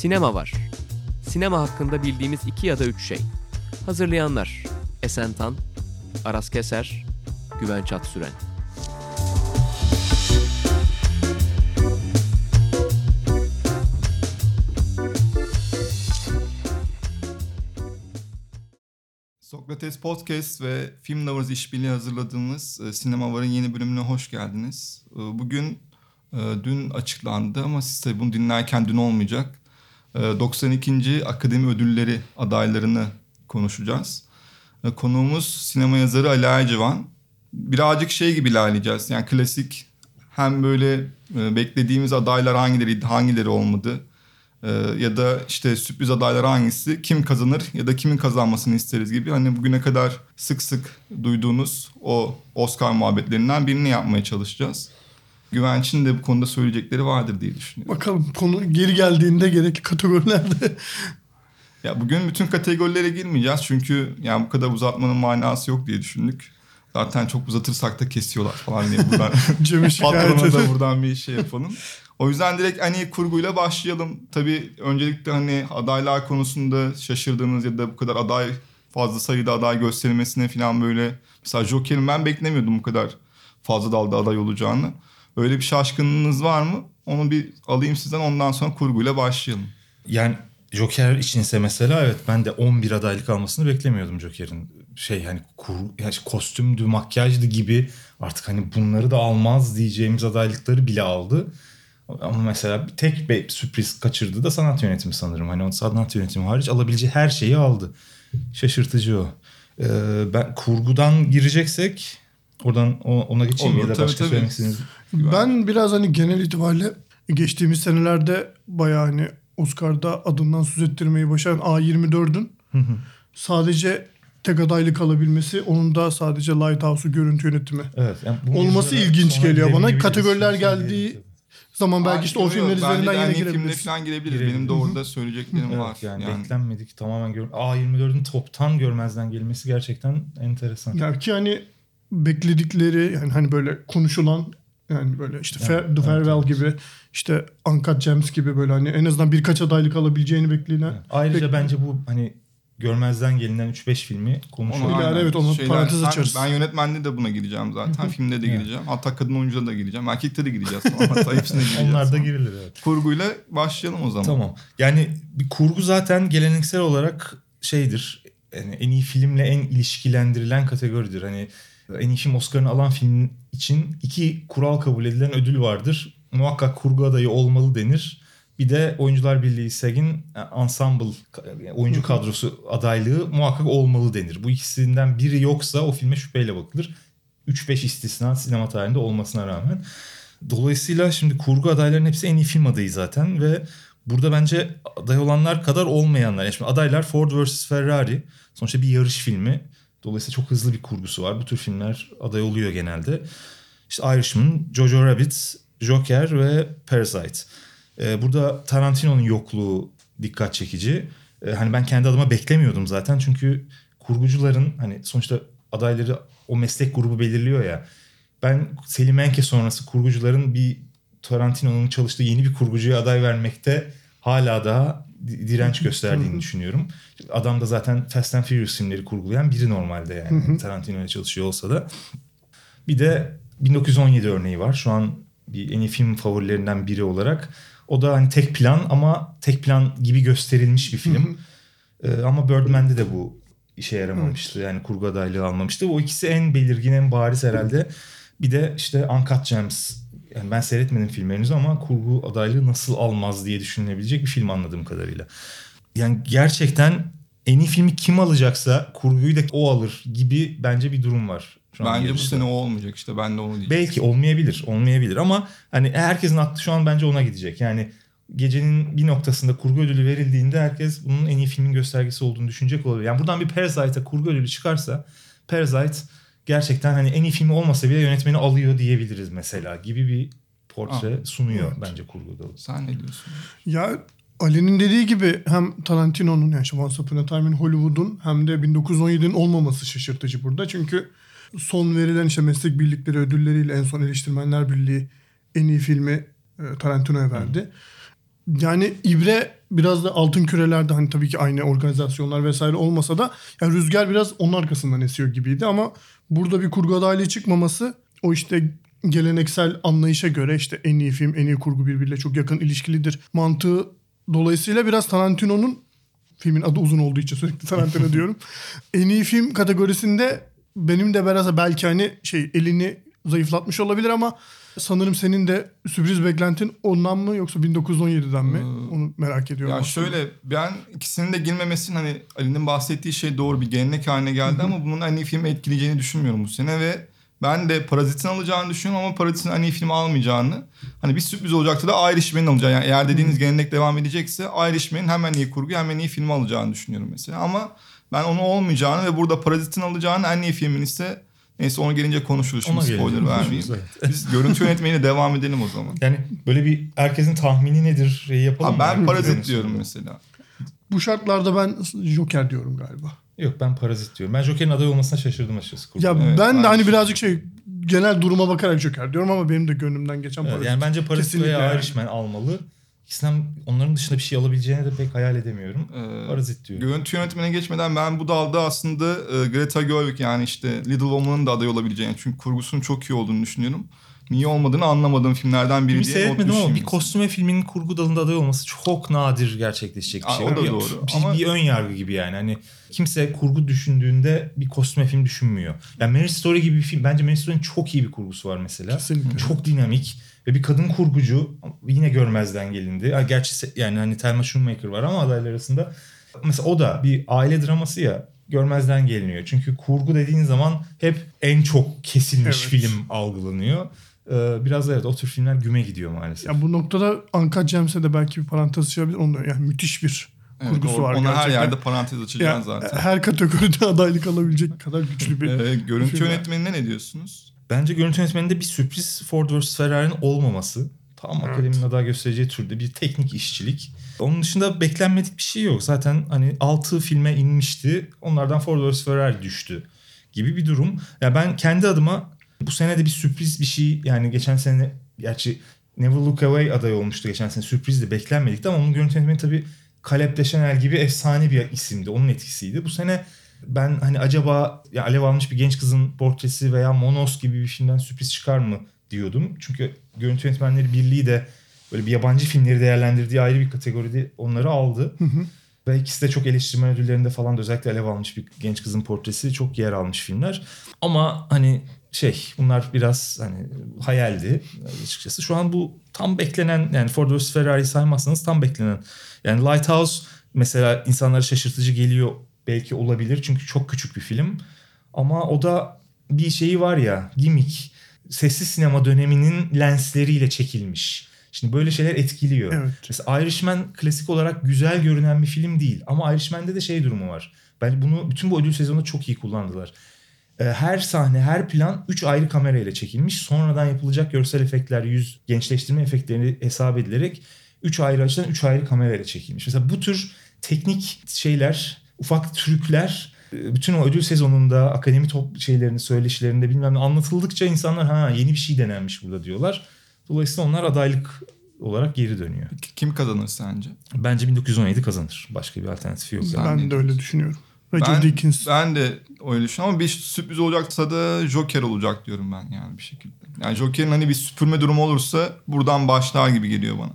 Sinema var. Sinema hakkında bildiğimiz iki ya da üç şey. Hazırlayanlar Esen Tan, Aras Keser, Güven Çatsüren. Sokrates Podcast ve Film Lovers işbirliği hazırladığımız e, Sinema Var'ın yeni bölümüne hoş geldiniz. E, Bugün e, dün açıklandı ama siz tabii bunu dinlerken dün olmayacak. E, 92. Akademi Ödülleri adaylarını konuşacağız. E, Konuğumuz sinema yazarı Ali Aycıvan. Birazcık şey gibi ilerleyeceğiz. Yani klasik hem böyle e, beklediğimiz adaylar hangileri hangileri olmadı ee, ya da işte sürpriz adaylar hangisi, kim kazanır ya da kimin kazanmasını isteriz gibi hani bugüne kadar sık sık duyduğunuz o Oscar muhabbetlerinden birini yapmaya çalışacağız. Güvenç'in de bu konuda söyleyecekleri vardır diye düşünüyorum. Bakalım konu geri geldiğinde gerekli kategorilerde. Ya bugün bütün kategorilere girmeyeceğiz çünkü yani bu kadar uzatmanın manası yok diye düşündük. Zaten çok uzatırsak da kesiyorlar falan diye buradan patrona da buradan bir şey yapalım. O yüzden direkt hani kurguyla başlayalım. Tabii öncelikle hani adaylar konusunda şaşırdığınız ya da bu kadar aday fazla sayıda aday gösterilmesine falan böyle mesela Joker'in ben beklemiyordum bu kadar fazla dalda aday olacağını. Öyle bir şaşkınlığınız var mı? Onu bir alayım sizden ondan sonra kurguyla başlayalım. Yani Joker içinse mesela evet ben de 11 adaylık almasını beklemiyordum Joker'in. Şey hani kur, yani kostümdü, makyajdı gibi artık hani bunları da almaz diyeceğimiz adaylıkları bile aldı. Ama mesela bir tek bir sürpriz kaçırdı da sanat yönetimi sanırım. Hani o sanat yönetimi hariç alabileceği her şeyi aldı. Şaşırtıcı o. Ee, ben kurgudan gireceksek oradan ona geçeyim Olur, ya da tabii, başka tabii. söylemek istediğiniz. Ben biraz hani genel itibariyle geçtiğimiz senelerde bayağı hani Oscar'da adından söz ettirmeyi başaran A24'ün sadece tek adaylık alabilmesi onun da sadece Lighthouse'u görüntü yönetimi. Evet. Yani Olması ilginç geliyor bana. Kategoriler geldiği zaman belki işte o filmler üzerinden de yine hani filmde girebiliriz. falan girebiliriz. Girebiliriz. Benim de orada söyleyeceklerim Evet, var. yani, Yani, beklenmedik tamamen gör. A24'ün toptan görmezden gelmesi gerçekten enteresan. Ya ki hani bekledikleri yani hani böyle konuşulan yani böyle işte Evet, The Farewell evet. gibi işte Uncut Gems gibi böyle hani en azından birkaç adaylık alabileceğini beklenen. Ayrıca Bek- bence bu hani görmezden gelinen 3-5 filmi konuşuyor. Onu- İlave evet, ona parantez sen- açarız. Ben yönetmende de buna gireceğim zaten. Filmde de gireceğim. Hatta kadın oyuncuda da gireceğim. Erkekte de gireceğiz. Hatta hepsine gireceğiz. Onlar da girilir evet. Kurguyla başlayalım o zaman. Tamam. Yani bir kurgu zaten geleneksel olarak şeydir. Yani en iyi filmle en ilişkilendirilen kategoridir. Hani en iyi film Oscar'ını alan film için iki kural kabul edilen ödül vardır. Muhakkak kurgu adayı olmalı denir. Bir de Oyuncular Birliği SAG'in e, ensemble yani oyuncu kadrosu adaylığı muhakkak olmalı denir. Bu ikisinden biri yoksa o filme şüpheyle bakılır. 3-5 istisna sinema tarihinde olmasına rağmen. Dolayısıyla şimdi kurgu adaylarının hepsi en iyi film adayı zaten ve burada bence aday olanlar kadar olmayanlar. Yani şimdi adaylar Ford vs Ferrari. Sonuçta bir yarış filmi. Dolayısıyla çok hızlı bir kurgusu var. Bu tür filmler aday oluyor genelde. İşte Irishman, Jojo Rabbit, Joker ve Parasite. Ee, burada Tarantino'nun yokluğu dikkat çekici. Ee, hani ben kendi adıma beklemiyordum zaten. Çünkü kurgucuların hani sonuçta adayları o meslek grubu belirliyor ya. Ben Selim Enke sonrası kurgucuların bir Tarantino'nun çalıştığı yeni bir kurgucuya aday vermekte hala daha direnç gösterdiğini düşünüyorum. Adam da zaten Fast and Furious filmleri kurgulayan biri normalde yani. Tarantino ile çalışıyor olsa da. Bir de 1917 örneği var. Şu an bir en iyi film favorilerinden biri olarak. O da hani tek plan ama tek plan gibi gösterilmiş bir film. Ee, ama Birdman'de de bu işe yaramamıştı. Yani kurgu adaylığı almamıştı. O ikisi en belirgin, en bariz herhalde. Bir de işte Uncut Gems. Yani ben seyretmedim filmlerinizi ama kurgu adaylığı nasıl almaz diye düşünülebilecek bir film anladığım kadarıyla. Yani gerçekten en iyi filmi kim alacaksa kurguyu da o alır gibi bence bir durum var. Şu an Bence bu sene o olmayacak işte. Ben de onu diyeceğim. Belki olmayabilir, olmayabilir ama hani herkesin aklı şu an bence ona gidecek. Yani gecenin bir noktasında kurgu ödülü verildiğinde herkes bunun en iyi filmin göstergesi olduğunu düşünecek olabilir. Yani buradan bir Parasite'a kurgu ödülü çıkarsa Parasite gerçekten hani en iyi filmi olmasa bile yönetmeni alıyor diyebiliriz mesela gibi bir portre Ah, sunuyor evet. bence kurguda. Sen ne diyorsun? Ya Ali'nin dediği gibi hem Tarantino'nun yani Once Upon a Time in Hollywood'un hem de 1917'nin olmaması şaşırtıcı burada. Çünkü son verilen işte meslek birlikleri ödülleriyle en son eleştirmenler birliği en iyi filmi e, Tarantino'ya verdi. Yani İbre biraz da altın kürelerde hani tabii ki aynı organizasyonlar vesaire olmasa da yani rüzgar biraz onun arkasından esiyor gibiydi ama burada bir kurgu adaylığı çıkmaması o işte geleneksel anlayışa göre işte en iyi film, en iyi kurgu birbiriyle çok yakın ilişkilidir mantığı dolayısıyla biraz Tarantino'nun filmin adı uzun olduğu için sürekli Tarantino diyorum. En iyi film kategorisinde benim de biraz belki hani şey elini zayıflatmış olabilir ama sanırım senin de sürpriz beklentin ondan mı yoksa 1917'den mi? Onu merak ediyorum. Ya aslında. şöyle ben ikisinin de girmemesinin hani Ali'nin bahsettiği şey doğru bir gelenek haline geldi ama bunun iyi filmi etkileyeceğini düşünmüyorum bu sene ve ben de Parazit'in alacağını düşünüyorum ama Parazit'in iyi film almayacağını. Hani bir sürpriz olacaktı da Irishman'in alacağı. Yani eğer dediğiniz gelenek devam edecekse Irishman'in hemen iyi kurgu hemen iyi film alacağını düşünüyorum mesela. Ama ben onu olmayacağını ve burada Parazit'in alacağını en iyi filmin ise neyse ona gelince konuşuruz. Şimdi Ona spoiler vermeyeyim. evet. Biz görüntü yönetmeniyle devam edelim o zaman. Yani böyle bir herkesin tahmini nedir şey yapalım Ha, ben Herkes Parazit diyorum mesela. Bu şartlarda ben Joker diyorum galiba. Yok ben Parazit diyorum. Ben Joker'in aday olmasına şaşırdım açıkçası. kurguda. Ya Evet, ben de hani şey. birazcık şey genel duruma bakarak Joker diyorum ama benim de gönlümden geçen Evet, Parazit. yani bence Parazit Kesinlikle veya yani. Irishman almalı. İkisinden onların dışında bir şey alabileceğini de pek hayal edemiyorum. Ee, Parazit diyorum. Görüntü yönetmene geçmeden ben bu dalda aslında e, Greta Gerwig yani işte Little Woman'ın da aday olabileceğini çünkü kurgusunun çok iyi olduğunu düşünüyorum. Niye olmadığını anlamadığım filmlerden biri Bir diye seyretmedim ama bir kostüme filmin kurgu dalında aday olması çok nadir gerçekleşecek bir Aa, şey. o da bir, doğru. Bir, Ama- bir ön yargı gibi yani. Hani kimse kurgu düşündüğünde bir kostüme film düşünmüyor. Yani Marriage Story gibi bir film. Bence Marriage Story'nin çok iyi bir kurgusu var mesela. Kesinlikle. Çok dinamik ve bir kadın kurgucu yine görmezden gelindi. Ha, Gerçi yani hani Thelma Schoonmaker var ama adaylar arasında. Mesela o da bir aile draması ya görmezden geliniyor. Çünkü kurgu dediğin zaman hep en çok kesilmiş Evet. film algılanıyor. Ee, biraz da evet o tür filmler güme gidiyor maalesef. Ya bu noktada Uncut Gems'e de belki bir parantez açabilir. Onun yani müthiş bir Evet, kurgusu o- var Ona her gerçekten. yerde parantez açacaksın zaten. Her kategoride adaylık alabilecek kadar güçlü bir Ee, görüntü film. yönetmenine ne diyorsunuz? Bence görüntü yönetmeninde bir sürpriz Ford vs. Ferrari'nin olmaması. Tam Evet. akademinin aday göstereceği türde bir teknik işçilik. Onun dışında beklenmedik bir şey yok. Zaten hani 6 filme inmişti. Onlardan Ford vs. Ferrari düştü gibi bir durum. Ya ben kendi adıma bu sene de bir sürpriz bir şey yani geçen sene gerçi Never Look Away aday olmuştu geçen sene sürprizdi beklenmedikti ama onun görüntü yönetmeni tabii Caleb Deschanel gibi efsane bir isimdi. Onun etkisiydi. Bu sene ben hani acaba ya alev almış bir genç kızın portresi veya Monos gibi bir filmden sürpriz çıkar mı diyordum. Çünkü görüntü yönetmenleri birliği de böyle bir yabancı filmleri değerlendirdiği ayrı bir kategoride onları aldı. Ve ikisi de çok eleştirmen ödüllerinde falan da özellikle alev almış bir genç kızın portresi çok yer almış filmler. Ama hani şey bunlar biraz hani hayaldi açıkçası. Şu an bu tam beklenen yani Ford vs. Ferrari saymazsanız tam beklenen. Yani Lighthouse mesela insanlara şaşırtıcı geliyor belki olabilir çünkü çok küçük bir film. Ama o da bir şeyi var ya gimmick. Sessiz sinema döneminin lensleriyle çekilmiş. Şimdi böyle şeyler etkiliyor. Evet. Mesela Irishman klasik olarak güzel görünen bir film değil. Ama Irishman'de de şey durumu var. Ben bunu bütün bu ödül sezonunda çok iyi kullandılar. Ee, Her sahne, her plan 3 ayrı kamerayla çekilmiş. Sonradan yapılacak görsel efektler, yüz gençleştirme efektlerini hesap edilerek 3 ayrı açıdan 3 ayrı kamerayla çekilmiş. Mesela bu tür teknik şeyler, ufak trükler e, bütün o ödül sezonunda akademi top şeylerini, söyleşilerinde bilmem ne anlatıldıkça insanlar ha yeni bir şey denenmiş burada diyorlar. Dolayısıyla onlar adaylık olarak geri dönüyor. Kim kazanır sence? Bence 1917 kazanır. Başka bir alternatifi yok. Ben ne de öyle düşünüyorum. Roger Ben, Deakins. ben de öyle düşünüyorum ama bir sürpriz olacaksa da Joker olacak diyorum ben yani bir şekilde. Yani Joker'in hani bir süpürme durumu olursa buradan başlar gibi geliyor bana.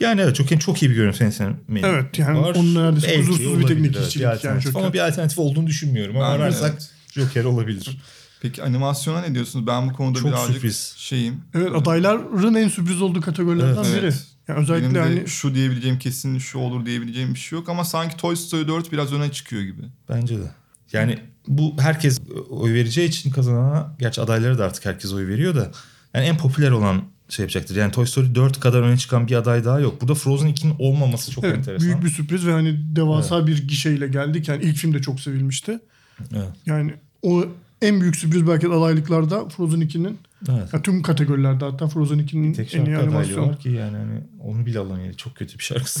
Yani evet çok, çok iyi bir görüntü yönetmeni Evet, yani onun neredeyse Belki kusursuz bir teknik evet, işçilik bir yani. Joker. Ama bir alternatif olduğunu düşünmüyorum. Ama Ben ararsak evet. Joker olabilir. Peki animasyona ne diyorsunuz? Ben bu konuda Çok birazcık sürpriz. şeyim. Evet adayların en sürpriz olduğu kategorilerden Evet. biri. Yani özellikle Benim de hani şu diyebileceğim kesin şu olur diyebileceğim bir şey yok ama sanki Toy Story 4 biraz öne çıkıyor gibi. Bence de. Yani bu herkes oy vereceği için kazanana gerçi adaylara da artık herkes oy veriyor da yani en popüler olan şey yapacaktır. Yani Toy Story 4 kadar öne çıkan bir aday daha yok. Burada Frozen 2'nin olmaması çok evet, enteresan. büyük bir sürpriz ve hani devasa bir gişeyle geldik. Yani ilk film de çok sevilmişti. Evet. Yani o en büyük sürpriz belki de adaylıklarda Frozen 2'nin Evet. ya tüm kategorilerde hatta Frozen 2'nin Tek en iyi animasyon. var ki yani hani onu bile alamıyor. Çok kötü bir şarkısı.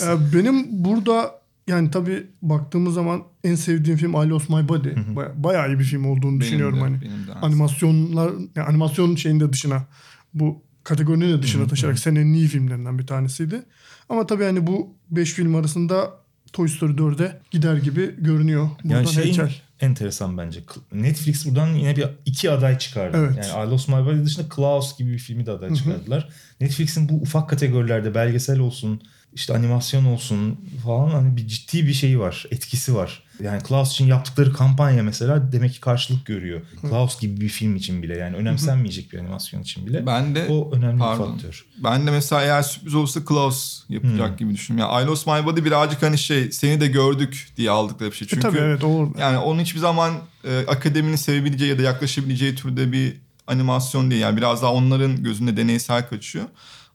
Benim burada yani tabii baktığımız zaman en sevdiğim film I Lost My Body. Baya- bayağı iyi bir film olduğunu düşünüyorum de, hani. Benim de. Animasyonlar yani animasyon şeyinde dışına bu kategorinin de dışına Hı hı, hı. senenin iyi filmlerinden bir tanesiydi. Ama tabii hani bu 5 film arasında Toy Story 4'e gider gibi görünüyor. Buradan Yani şeyin heykel. enteresan bence. Netflix buradan yine bir iki aday çıkardı. Evet. Yani I Lost My Body dışında Klaus gibi bir filmi de aday çıkardılar. Netflix'in bu ufak kategorilerde belgesel olsun, işte animasyon olsun falan hani bir ciddi bir şeyi var, etkisi var. Yani Klaus için yaptıkları kampanya mesela demek ki karşılık görüyor. Klaus gibi bir film için bile yani önemsenmeyecek bir animasyon için bile. Ben de o önemli pardon. bir faktör. Ben de mesela eğer sürpriz olursa Klaus yapacak Hmm. gibi düşünüyorum. Yani I Lost My Body birazcık hani şey seni de gördük diye aldıkları bir şey. E Çünkü tabii evet o yani onun hiçbir zaman e, akademinin sevebileceği ya da yaklaşabileceği türde bir animasyon değil. Yani biraz daha onların gözünde deneysel kaçıyor.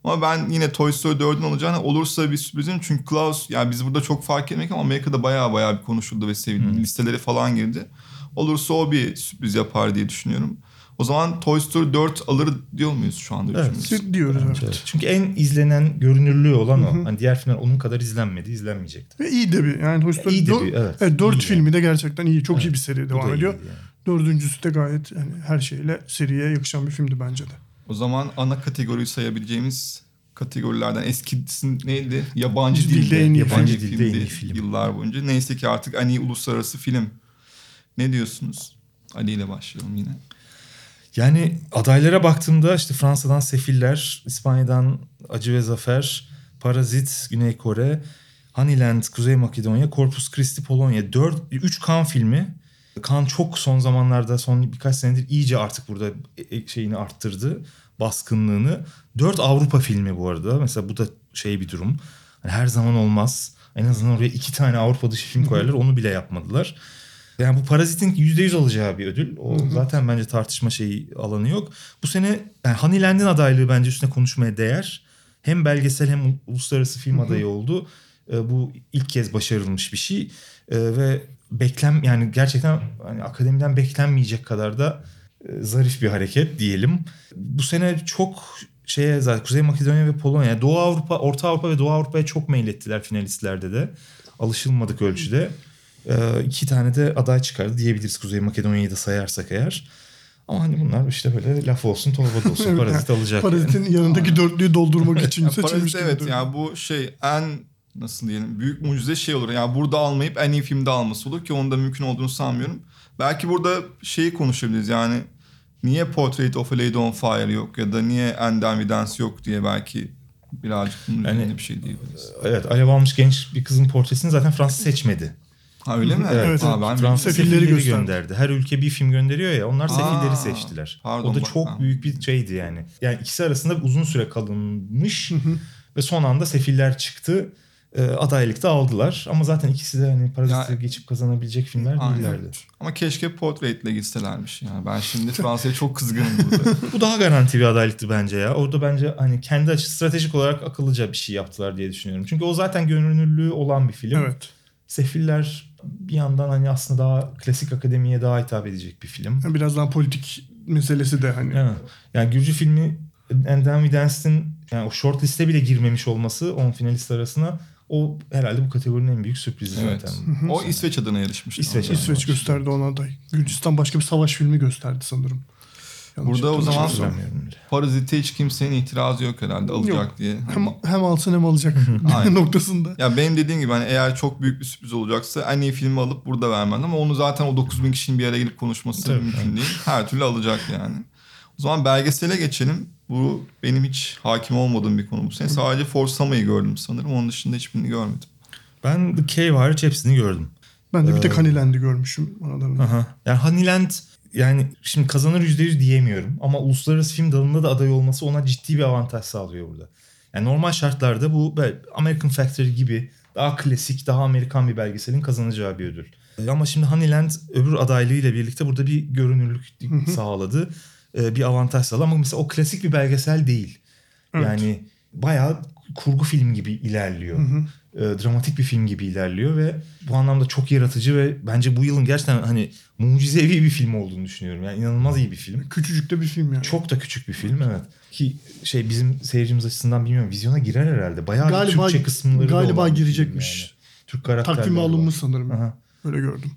Ama ben yine Toy Story 4'ün olacağını olursa bir sürprizim. Çünkü Klaus yani biz burada çok fark etmek ama Amerika'da bayağı bayağı bir konuşuldu ve sevildi. Listelere falan girdi. Olursa o bir sürpriz yapar diye düşünüyorum. O zaman Toy Story 4 alır diyor muyuz şu anda Evet. üçümüz? Diyoruz evet. Evet. Çünkü en izlenen görünürlüğü olan o. Hani diğer filmler onun kadar izlenmedi, izlenmeyecekti. Ve iyi de bir yani Toy Story İyi de dör- bir, evet. evet, 4 İyi filmi de gerçekten iyi. Çok iyi Evet. bir seri devam ediyor. yani. Dördüncüsü de gayet yani her şeyle seriye yakışan bir filmdi bence de. O zaman ana kategoriyi sayabileceğimiz kategorilerden eskisi neydi? Yabancı Dilde dilde, en iyi yabancı film. Dilde en iyi film. yıllar boyunca. Neyse ki artık en iyi uluslararası film. Ne diyorsunuz? Ali ile başlayalım yine. Yani adaylara baktığımda işte Fransa'dan Sefiller, İspanya'dan Acı ve Zafer, Parazit, Güney Kore, Honeyland, Kuzey Makedonya, Corpus Christi, Polonya. 4 3 kan filmi. Kan çok son zamanlarda son birkaç senedir iyice artık burada e- e- şeyini arttırdı. Baskınlığını. 4 Avrupa filmi bu arada. Mesela bu da şey bir durum. Hani her zaman olmaz. En azından oraya iki tane Avrupa dışı film koyarlar. Onu bile yapmadılar. Yani bu Parazit'in %100 alacağı bir ödül. O zaten bence tartışma şeyi alanı yok. Bu sene yani Honeyland'in adaylığı bence üstüne konuşmaya değer. Hem belgesel hem uluslararası film adayı oldu. Ee, bu ilk kez başarılmış bir şey. Ve beklem yani gerçekten hani akademiden beklenmeyecek kadar da e, zarif bir hareket diyelim. Bu sene çok şeye zaten Kuzey Makedonya ve Polonya, Doğu Avrupa, Orta Avrupa ve Doğu Avrupa'ya çok meylettiler finalistlerde de. Alışılmadık ölçüde. Ee, iki tane de aday çıkardı diyebiliriz Kuzey Makedonya'yı da sayarsak eğer. Ama hani bunlar işte böyle laf olsun torba da olsun parazit alacak. Parazit'in yanındaki dörtlüyü doldurmak için Yani seçilmiş Parazit evet yani bu şey en nasıl diyelim büyük mucize şey olur. Yani burada almayıp en iyi filmde alması olur ki onun da mümkün olduğunu sanmıyorum. Belki burada şeyi konuşabiliriz yani niye Portrait of a Lady on Fire yok ya da niye Enden Vidance yok diye belki birazcık bunun Yani- bir şey diyebiliriz. Evet alev almış genç bir kızın portresini zaten Fransa seçmedi. Ha öyle mi? Evet, evet. ben Fransa Sefilleri gösterdi. gönderdi. Her ülke bir film gönderiyor ya onlar sefilleri Aa, seçtiler. pardon, o da çok ha. büyük bir şeydi yani. Yani ikisi arasında uzun süre kalınmış ve son anda sefiller çıktı. E, adaylıkta aldılar ama zaten ikisi de hani paraziti geçip kazanabilecek filmler Aynen. değillerdi. Ama keşke Portrait'le gitselermiş yani. Ben şimdi Fransa'ya çok kızgınım burada. Bu daha garanti bir adaylıktı bence ya. Orada bence hani kendi açı stratejik olarak akıllıca bir şey yaptılar diye düşünüyorum. Çünkü o zaten görünürlüğü olan bir film. Evet. Sefiller bir yandan hani aslında daha klasik akademiye daha hitap edecek bir film. Biraz daha politik meselesi de hani. Evet. Yani Gürcü filmi We Dance'in yani o short liste bile girmemiş olması 10 finalist arasına o herhalde bu kategorinin en büyük sürprizi evet. zaten. O İsveç adına yarışmıştı. İsveç Ondan. İsveç gösterdi ona aday. Gürcistan başka bir savaş filmi gösterdi sanırım. Yanlış Burada o zaman-. Parazit'e hiç kimsenin itirazı yok herhalde alacak Yok. diye. Hem, Hani- hem alsın hem alacak noktasında. Ya benim dediğim gibi hani eğer çok büyük bir sürpriz olacaksa en iyi filmi alıp burada vermen ama onu zaten o 9000 kişinin bir araya gelip konuşması Tabii, mümkün değil. Her türlü alacak yani. O zaman belgesele geçelim. Bu benim hiç hakim olmadığım bir konu bu sene. Sadece Forsama'yı gördüm sanırım. Onun dışında hiçbirini görmedim. Ben The Cave hariç hepsini gördüm. Ben de bir tek Ee, Honeyland'i görmüşüm aralarında. Aha. Yani Honeyland yani şimdi kazanır %100 diyemiyorum ama uluslararası film dalında da aday olması ona ciddi bir avantaj sağlıyor burada. Yani normal şartlarda bu American Factory gibi daha klasik, daha Amerikan bir belgeselin kazanacağı bir ödül. Ama şimdi Honeyland öbür adaylığıyla birlikte burada bir görünürlük sağladı. E, Bir avantaj sağladı ama mesela o klasik bir belgesel değil. Evet. Yani bayağı kurgu film gibi ilerliyor. E, dramatik bir film gibi ilerliyor ve bu anlamda çok yaratıcı ve bence bu yılın gerçekten hani mucizevi bir film olduğunu düşünüyorum. Yani inanılmaz iyi bir film. Küçücük de bir film yani. Çok da küçük bir film evet. Ki şey bizim seyircimiz açısından bilmiyorum vizyona girer herhalde. Bayağı bir Galiba- Türkçe kısımları da galiba bir film girecekmiş. yani. Türk karakterleri Takvime alınmış sanırım. Aha. Öyle gördüm.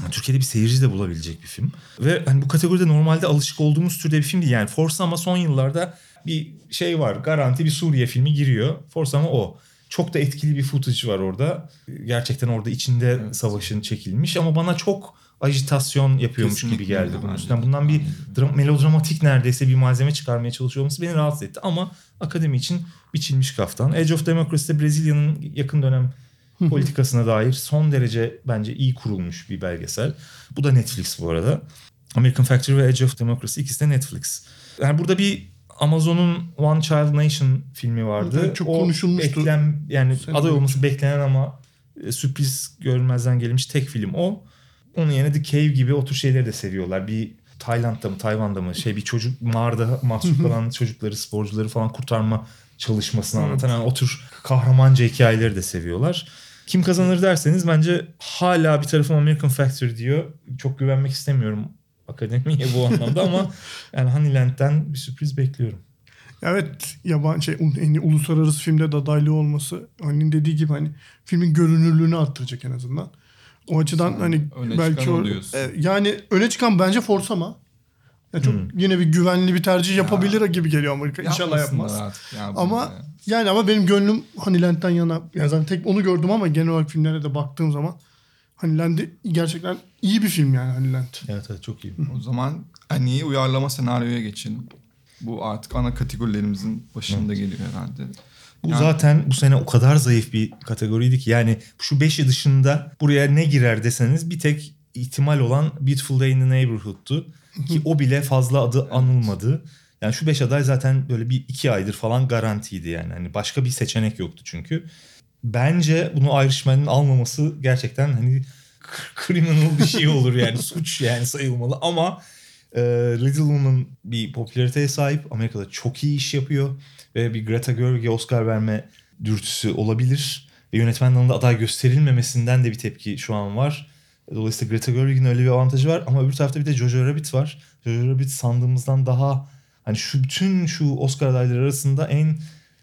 Yani Türkiye'de bir seyirci de bulabilecek bir film. Ve hani bu kategoride normalde alışık olduğumuz türde bir film değil. Yani Force ama son yıllarda bir şey var. Garanti bir Suriye filmi giriyor. Force ama o. Çok da etkili bir footage var orada. Gerçekten orada içinde Evet. savaşın çekilmiş ama bana çok ajitasyon yapıyormuş Kesinlikle gibi geldi bunun üstünden. Bundan bir dram- melodramatik neredeyse bir malzeme çıkarmaya çalışıyor olması beni rahatsız etti ama akademi için biçilmiş kaftan. Edge of Democracy'de Brezilya'nın yakın dönem politikasına dair son derece bence iyi kurulmuş bir belgesel. Bu da Netflix bu arada. American Factory ve Edge of Democracy ikisi de Netflix. Yani burada bir Amazon'un One Child Nation filmi vardı. Evet, çok O konuşulmuştu. Beklen, yani Sene aday olması beklenen ama e, sürpriz görülmezden gelmiş tek film o. Onun yerine The Cave gibi o tür şeyleri de seviyorlar. Bir Tayland'da mı Tayvan'da mı şey bir çocuk mağarada mahsur kalan çocukları sporcuları falan kurtarma çalışmasını anlatan yani o tür kahramanca hikayeleri de seviyorlar. Kim kazanır derseniz bence hala bir tarafım American Factory diyor. Çok güvenmek istemiyorum akademiye bu anlamda ama yani Honeyland'den bir sürpriz bekliyorum. Evet yabancı şey, en iyi uluslararası filmde de adaylığı olması Ali'nin dediği gibi hani filmin görünürlüğünü arttıracak en azından. O açıdan Sen hani öne belki çıkan o, e, yani öne çıkan bence Force ama yani çok yine bir güvenli bir tercih yapabilir gibi geliyor Amerika. İnşallah yapmaz. artık ya Ama ya. yani ama benim gönlüm Honeyland'den yana. Yani zaten tek onu gördüm ama genel olarak filmlere de baktığım zaman Honeyland'i gerçekten iyi bir film yani Honeyland. Evet evet çok iyi. O zaman en iyi uyarlama senaryoya geçelim. Bu artık ana kategorilerimizin başında geliyor herhalde. Bu Yani- zaten bu sene o kadar zayıf bir kategoriydi ki yani şu beşi dışında buraya ne girer deseniz bir tek ihtimal olan Beautiful Day in the Neighborhood'tu. Ki o bile fazla adı anılmadı. Yani şu beş aday zaten böyle bir iki aydır falan garantiydi yani. Hani başka bir seçenek yoktu çünkü. Bence bunu Irishman'ın almaması gerçekten hani criminal bir şey olur yani suç yani sayılmalı ama e, Little Woman bir popülariteye sahip. Amerika'da çok iyi iş yapıyor ve bir Greta Gerwig'e Oscar verme dürtüsü olabilir. Ve yönetmen dalında aday gösterilmemesinden de bir tepki şu an var. Dolayısıyla Greta Gerwig'in öyle bir avantajı var ama öbür tarafta bir de Jojo Rabbit var. Jojo Rabbit sandığımızdan daha hani şu bütün şu Oscar adayları arasında en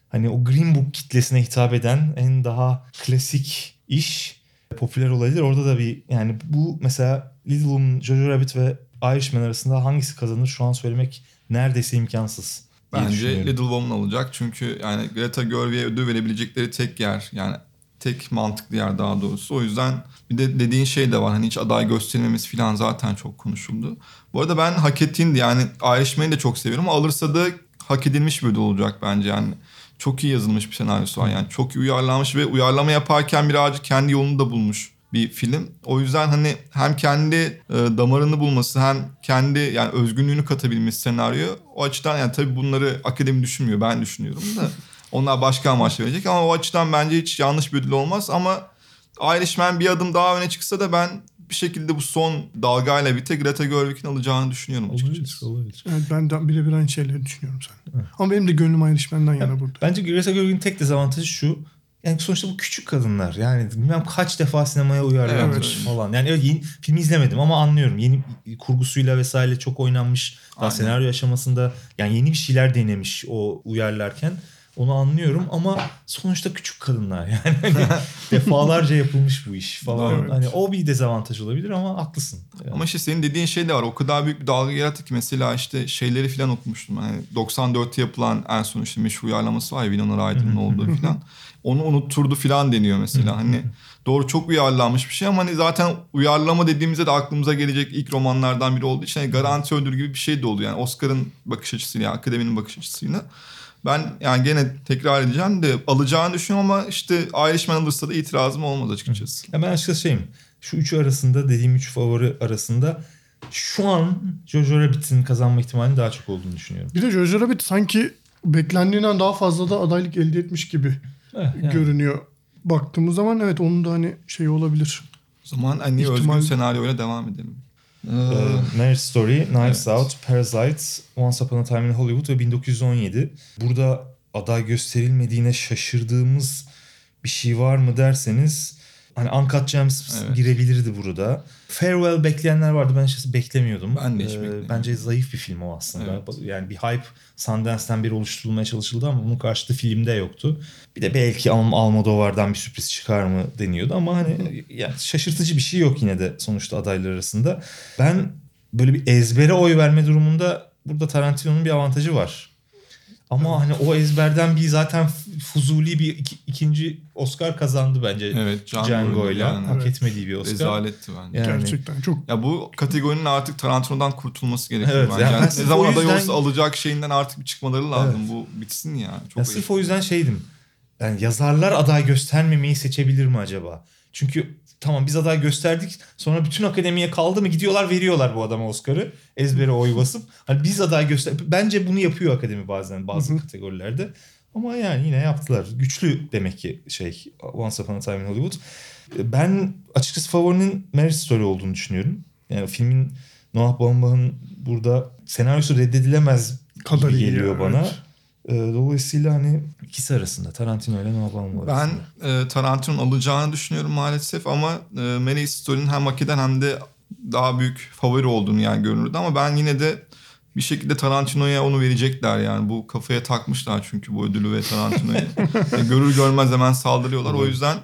hani o Green Book kitlesine hitap eden en daha klasik iş popüler olabilir. Orada da bir yani bu mesela Little Woman, Jojo Rabbit ve Irishman arasında hangisi kazanır şu an söylemek neredeyse imkansız. Bence. Little Woman olacak. Çünkü yani Greta Gerwig'e ödül verebilecekleri tek yer. Yani tek mantıklı yer daha doğrusu. O yüzden bir de dediğin şey de var. Hani hiç aday gösterilmemiz falan zaten çok konuşuldu. Bu arada ben hak ettiğini de yani Irishman'i de çok seviyorum alırsa da hak edilmiş bir ödül olacak bence yani. Çok iyi yazılmış bir senaryosu var yani. Çok iyi uyarlanmış ve uyarlama yaparken birazcık kendi yolunu da bulmuş bir film. O yüzden hani hem kendi e, damarını bulması hem kendi yani özgünlüğünü katabilmesi senaryo. O açıdan yani tabii bunları akademi düşünmüyor. Ben düşünüyorum da. Onlar başka amaç verecek ama o açıdan bence hiç yanlış bir ödül olmaz ama Irishman bir adım daha öne çıksa da ben bir şekilde bu son dalgayla birlikte Greta Gerwig'in alacağını düşünüyorum Olabilir, açıkçası. olabilir. Evet, ben de birebir aynı şeyleri düşünüyorum sen. Ama benim de gönlüm Irishman'dan yana burada. Bence Greta Gerwig'in tek dezavantajı şu. Yani sonuçta bu küçük kadınlar. Yani bilmem kaç defa sinemaya uyarlanmış Evet. falan. Yani evet, yeni, filmi izlemedim ama anlıyorum. Yeni kurgusuyla vesaire çok oynanmış. Daha Aynen. senaryo aşamasında yani yeni bir şeyler denemiş o uyarlarken. Onu anlıyorum ama sonuçta küçük kadınlar yani hani defalarca yapılmış bu iş falan. Evet. Hani o bir dezavantaj olabilir ama haklısın. Yani. Ama işte senin dediğin şey de var. O kadar büyük bir dalga yarattı ki mesela işte şeyleri falan okumuştum. Hani 94'te yapılan en son işte meşhur uyarlaması var ya Winona Ryder'ın olduğu falan. Onu unutturdu falan deniyor mesela. hani doğru çok uyarlanmış bir şey ama hani zaten uyarlama dediğimizde de aklımıza gelecek ilk romanlardan biri olduğu için hani garanti ödül gibi bir şey de oluyor. Yani Oscar'ın bakış açısıyla, yani akademinin bakış açısıyla. Ben yani gene tekrar edeceğim de alacağını düşünüyorum ama işte Irishman alırsa da itirazım olmaz açıkçası. Ya ben açıkçası şeyim. Şu üçü arasında dediğim üç favori arasında şu an Jojo Rabbit'in kazanma ihtimalinin daha çok olduğunu düşünüyorum. Bir de Jojo Rabbit sanki beklendiğinden daha fazla da adaylık elde etmiş gibi Eh, yani. görünüyor. Baktığımız zaman evet onun da hani şey olabilir. O zaman en iyi İhtimal- özgün senaryoyla devam edelim. Ee, Ee, Marriage Story, Knives Evet. Out, Parasite, Once Upon a Time in Hollywood ve 1917. Burada aday gösterilmediğine şaşırdığımız bir şey var mı derseniz hani Uncut Gems Evet. girebilirdi burada. Farewell bekleyenler vardı. Ben açıkçası beklemiyordum. Ben de hiç Ee, beklemiyordum. Bence zayıf bir film o aslında. Evet. Yani bir hype Sundance'ten beri oluşturulmaya çalışıldı ama bunun karşılığı filmde yoktu. Bir de belki Al- Almodovar'dan bir sürpriz çıkar mı deniyordu ama hani yani şaşırtıcı bir şey yok yine de sonuçta adaylar arasında. Ben böyle bir ezbere oy verme durumunda burada Tarantino'nun bir avantajı var. Ama hani o ezberden bir zaten fuzuli bir iki- ikinci Oscar kazandı bence Evet Django'yla. yani. Hak Evet. etmediği bir Oscar. Rezaletti bence. Yani- Gerçekten çok Ya bu kategorinin artık Tarantino'dan kurtulması gerekiyor Evet, bence. yani ne zaman o aday yüzden- olsa alacak şeyinden artık bir çıkmaları lazım. Bu bitsin ya. Çok Ya sırf o yüzden şeydim. Yani yazarlar aday göstermemeyi seçebilir mi acaba? Çünkü tamam biz aday gösterdik. Sonra bütün akademiye kaldı mı gidiyorlar veriyorlar bu adama Oscar'ı. Ezbere oy basıp. Hani biz aday göster... Bence bunu yapıyor akademi bazen bazı kategorilerde. Ama yani yine yaptılar. Güçlü demek ki şey Once Upon a Time in Hollywood. Ben açıkçası favorinin Marriage Story olduğunu düşünüyorum. Yani filmin Noah Baumbach'ın burada senaryosu reddedilemez Kadar gibi geliyor ya, bana. evet. Ee, Dolayısıyla hani ikisi arasında Tarantino ile Noah Baumbach Ben arasında. e, Tarantino'nun alacağını düşünüyorum maalesef ama e, Mary Story'nin hem hak eden hem de daha büyük favori olduğunu yani görünürdü ama ben yine de bir şekilde Tarantino'ya onu verecekler yani. Bu kafaya takmışlar çünkü bu ödülü ve Tarantino'yu. E, görür görmez hemen saldırıyorlar. O yüzden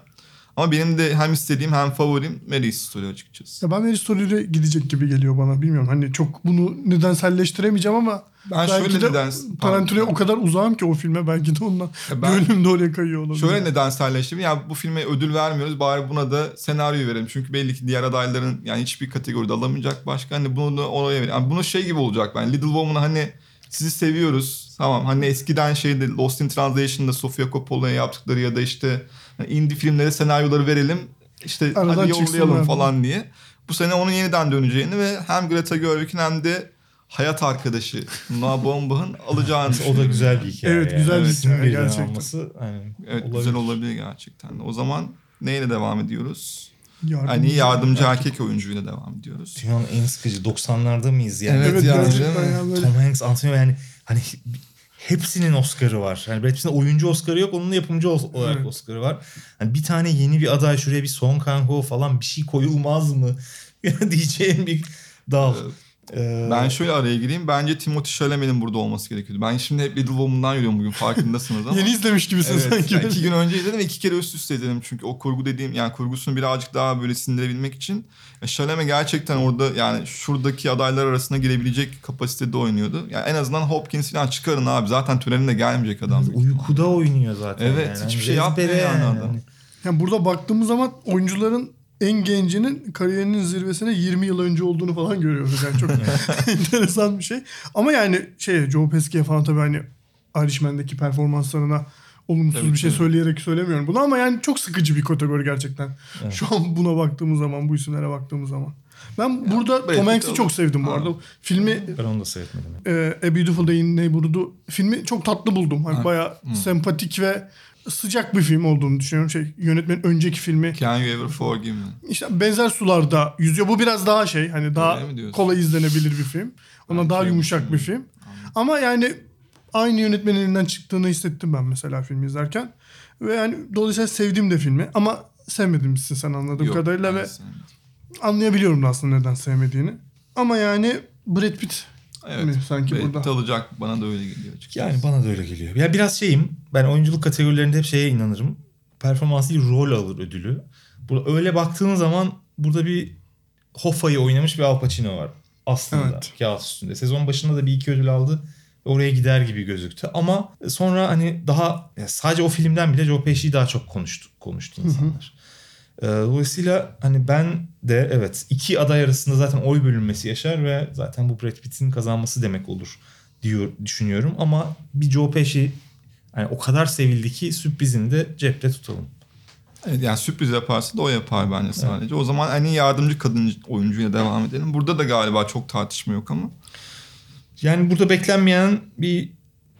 ama benim de hem istediğim hem favorim Mary Story açıkçası. Ya ben Mary Story'e gidecek gibi geliyor bana. Bilmiyorum hani çok bunu nedenselleştiremeyeceğim ama Ben belki şöyle de neden Tarantino'ya o kadar uzağım ki o filme belki de ondan ben- gönlüm de oraya kayıyor olabilir. Şöyle nedenselleştirdim. Ya bu filme ödül vermiyoruz bari buna da senaryo verelim. Çünkü belli ki diğer adayların yani hiçbir kategoride alamayacak başka. Hani bunu da oraya verelim. Yani bunu şey gibi olacak ben. Little Woman'ı hani sizi seviyoruz. Tamam hani eskiden şeyde Lost in Translation'da Sofia Coppola'ya yaptıkları ya da işte indie filmlere senaryoları verelim. İşte Aradan hadi yollayalım falan diye. Bu sene onun yeniden döneceğini ve hem Greta Gerwig'in hem de hayat arkadaşı Noah Baumbach'ın alacağını o da güzel bir hikaye. Evet, güzel bir birden gerçekten. alması, aynen, Evet olabilir. güzel olabilir gerçekten. O zaman neyle devam ediyoruz? Yardımcı- Hani yardımcı erkek oyuncuyla devam ediyoruz. Dünyanın en sıkıcı 90'larda mıyız yani? Evet Evet, yani. Tom Hanks, Antonio yani hani hepsinin Oscar'ı var. Yani Brad Pitt'in oyuncu Oscar'ı yok, onun yapımcı olarak Evet. Oscar'ı var. Hani bir tane yeni bir aday şuraya bir Song Kang-ho falan bir şey koyulmaz mı diyeceğim bir dal. Ee, Ben şöyle araya gireyim. Bence Timothy Chalamet'in burada olması gerekiyordu. Ben şimdi hep Little Woman'dan yürüyorum bugün farkındasınız ama. Yeni izlemiş gibisin Evet, sanki. yani iki gün önce izledim ve iki kere üst üste izledim. Çünkü o kurgu dediğim yani kurgusunu birazcık daha böyle sindirebilmek için. Chalamet gerçekten orada yani şuradaki adaylar arasına girebilecek kapasitede oynuyordu. Yani en azından Hopkins falan çıkarın abi. Zaten törenine gelmeyecek adam. ihtimalle. uykuda oynuyor zaten. Evet, yani. hiçbir Hani şey yapmıyor ezbere yani adam. Yani burada baktığımız zaman oyuncuların en gencinin kariyerinin zirvesine 20 yıl önce olduğunu falan görüyoruz. Yani çok enteresan bir şey. Ama yani şey Joe Pesci'ye falan tabii hani Irishman'daki performanslarına olumsuz Tabii, bir şey tabii. söyleyerek söylemiyorum bunu ama yani çok sıkıcı bir kategori gerçekten. Şu an buna baktığımız zaman, bu isimlere baktığımız zaman. Ben burada Brad Tom Hanks'i çok sevdim bu Ha. arada. Filmi Ben onu da seyretmedim. e, A Beautiful Day in Neighborhood'u filmi çok tatlı buldum. Hani Ha. bayağı sempatik ve sıcak bir film olduğunu düşünüyorum. Şey yönetmenin önceki filmi Can You Ever Forgive Me? işte benzer sularda yüzüyor. Bu biraz daha şey hani daha kolay izlenebilir bir film. Ona Ben daha şey yumuşak bir film. Ama yani aynı yönetmenin elinden çıktığını hissettim ben mesela filmi izlerken. Ve yani dolayısıyla sevdim de filmi ama sevmedim sen anladığım Yok, kadarıyla ve sevmedim. anlayabiliyorum da aslında neden sevmediğini. Ama yani Brad Pitt Evet. mi sanki Brad burada? Alacak bana da öyle geliyor açıkçası. Yani bana da öyle geliyor. Ya biraz şeyim. Ben oyunculuk kategorilerinde hep şeye inanırım. Performans değil rol alır ödülü. Burada öyle baktığın zaman burada bir Hoffa'yı oynamış bir Al Pacino var. Aslında Evet. kağıt üstünde. Sezon başında da bir iki ödül aldı. Oraya gider gibi gözüktü. Ama sonra hani daha sadece o filmden bile Joe Pesci'yi daha çok konuştu, konuştu insanlar. Ee, Dolayısıyla hani ben de evet iki aday arasında zaten oy bölünmesi yaşar ve zaten bu Brad Pitt'in kazanması demek olur diyor düşünüyorum ama bir Joe Pesci yani o kadar sevildi ki sürprizini de cepte tutalım. Evet, yani sürpriz yaparsa da o yapar bence sadece. O zaman en iyi yardımcı kadın oyuncuyla devam edelim. Burada da galiba çok tartışma yok ama. Yani burada beklenmeyen bir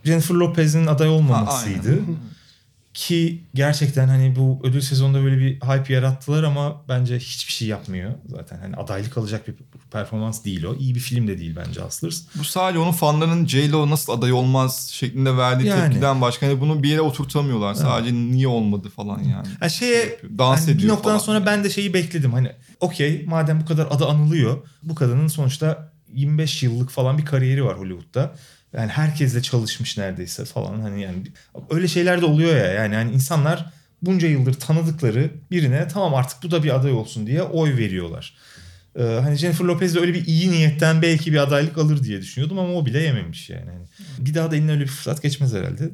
Jennifer Lopez'in aday Ha, olmamasıydı. aynen. Ki gerçekten hani bu ödül sezonunda böyle bir hype yarattılar ama bence hiçbir şey yapmıyor zaten. Hani adaylık alacak bir performans değil o. İyi bir film de değil bence Hustlers. Bu sadece onun fanlarının J-Lo nasıl aday olmaz şeklinde verdiği Yani. tepkiden başka. Hani bunu bir yere oturtamıyorlar. Sadece niye olmadı falan yani. Ha şeye yapıyor. Dans hani bir ediyor noktadan falan. sonra ben de şeyi bekledim. Hani okey madem bu kadar adı anılıyor. Bu kadının sonuçta 25 yıllık falan bir kariyeri var Hollywood'da. Yani herkesle çalışmış neredeyse falan hani yani öyle şeyler de oluyor ya yani hani insanlar bunca yıldır tanıdıkları birine tamam artık bu da bir aday olsun diye oy veriyorlar. Ee, hani Jennifer Lopez de öyle bir iyi niyetten belki bir adaylık alır diye düşünüyordum ama o bile yememiş yani. Hani bir daha da eline öyle bir fırsat geçmez herhalde.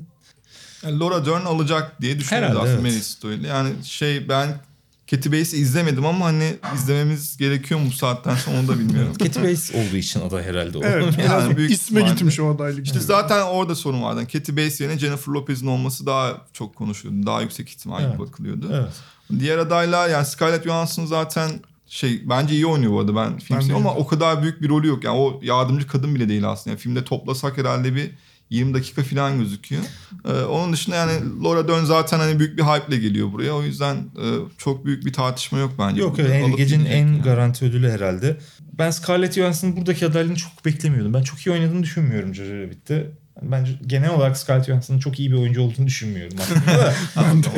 Yani Laura Dern alacak diye düşünüyoruz Herhalde, aslında evet. Meryl. Yani şey ben Kathy Bates'i izlemedim ama hani izlememiz gerekiyor mu bu saatten sonra onu da bilmiyorum. Kathy Bates olduğu için aday herhalde o. Evet. Yani biraz büyük isme ihtimalle. gitmiş o adaylık. İşte zaten orada sorun vardı. Yani Kathy Bates yerine Jennifer Lopez'in olması daha çok konuşuluyordu. Daha yüksek ihtimal Evet. bakılıyordu. evet. Diğer adaylar yani Scarlett Johansson zaten şey bence iyi oynuyor bu arada ben film ama o kadar büyük bir rolü yok. Yani o yardımcı kadın bile değil aslında. Yani filmde toplasak herhalde bir 20 dakika falan gözüküyor. Ee, onun dışında yani Laura Dern zaten hani büyük bir hype ile geliyor buraya. O yüzden e, çok büyük bir tartışma yok bence. Yok öyle yani gecenin en yani. garanti ödülü herhalde. Ben Scarlett Johansson'ın buradaki adaylığını çok beklemiyordum. Ben çok iyi oynadığını düşünmüyorum Jojo Rabbit'te. Bence genel olarak Scarlett Johansson'ın çok iyi bir oyuncu olduğunu düşünmüyorum aslında da.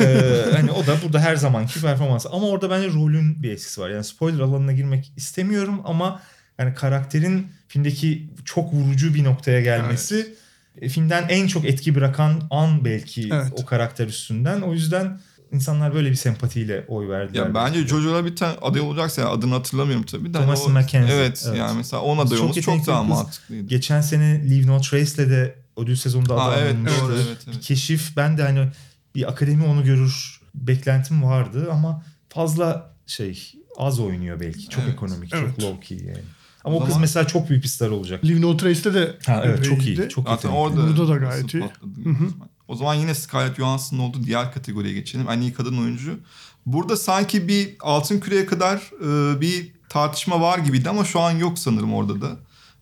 Ee, hani o da burada her zamanki performansı. Ama orada bence rolün bir etkisi var. Yani spoiler alanına girmek istemiyorum ama yani karakterin filmdeki çok vurucu bir noktaya gelmesi e, filmden en çok etki bırakan an belki Evet. o karakter üstünden. O yüzden insanlar böyle bir sempatiyle oy verdiler. Ya bence Jojo Rabbit'ten aday olacaksa yani adını hatırlamıyorum tabii. de hani Thomas o- Mackenzie, Evet, evet. yani mesela onun aday Çok olması çok yetenekli daha bir mantıklıydı. Geçen sene Leave No Trace'le de ödül sezonunda aday evet, olmuştu. doğru, evet, Bir evet. keşif. Ben de hani bir akademi onu görür beklentim vardı ama fazla şey az oynuyor belki. Çok Evet, ekonomik, evet. çok low key yani. Ama O o kız zaman- mesela çok büyük bir star olacak. Live No Trace'te de Ha evet çok iyi. Çok Zaten yetenekli. orada, Burada da gayet iyi. O zaman yine Scarlett Johansson'ın olduğu diğer kategoriye geçelim. En iyi kadın oyuncu. Burada sanki bir altın küreye kadar e, bir tartışma var gibiydi ama şu an yok sanırım orada da.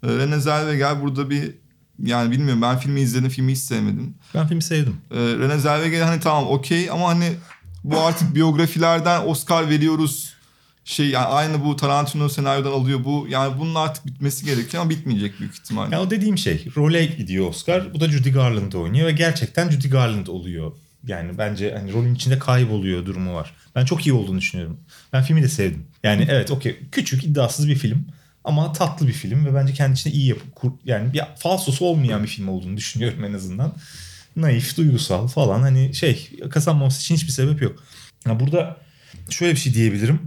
E, Renée Zellweger burada bir yani bilmiyorum ben filmi izledim filmi hiç sevmedim. Ben filmi sevdim. E, Renée Zellweger hani tamam okey ama hani bu artık biyografilerden Oscar veriyoruz şey yani aynı bu Tarantino senaryodan alıyor bu yani bunun artık bitmesi gerekiyor ama bitmeyecek büyük ihtimalle. Yani o dediğim şey. Role gidiyor Oscar. Bu da Judy Garland oynuyor ve gerçekten Judy Garland oluyor. Yani bence hani rolün içinde kayboluyor durumu var. Ben çok iyi olduğunu düşünüyorum. Ben filmi de sevdim. Yani evet okey küçük iddiasız bir film ama tatlı bir film ve bence kendi içinde iyi yapıp kur, yani bir falsosu olmayan bir film olduğunu düşünüyorum en azından. Naif, duygusal falan hani şey kazanmaması için hiçbir sebep yok. Ya burada şöyle bir şey diyebilirim.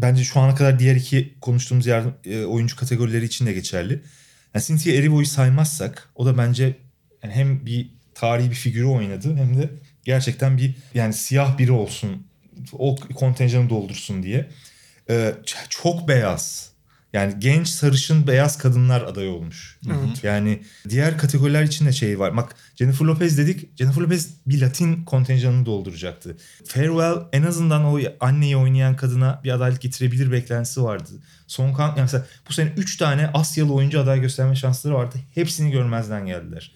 Bence şu ana kadar diğer iki konuştuğumuz yardım, e, oyuncu kategorileri için de geçerli. Yani Cynthia Erivo'yu saymazsak o da bence yani hem bir tarihi bir figürü oynadı hem de gerçekten bir yani siyah biri olsun o kontenjanı doldursun diye. Ee, çok beyaz. Yani genç sarışın beyaz kadınlar aday olmuş. Evet. Yani diğer kategoriler için de şey var. Bak Jennifer Lopez dedik. Jennifer Lopez bir Latin kontenjanını dolduracaktı. Farewell en azından o anneyi oynayan kadına bir adaylık getirebilir beklentisi vardı. Son kan yani mesela bu sene 3 tane Asyalı oyuncu aday gösterme şansları vardı. Hepsini görmezden geldiler.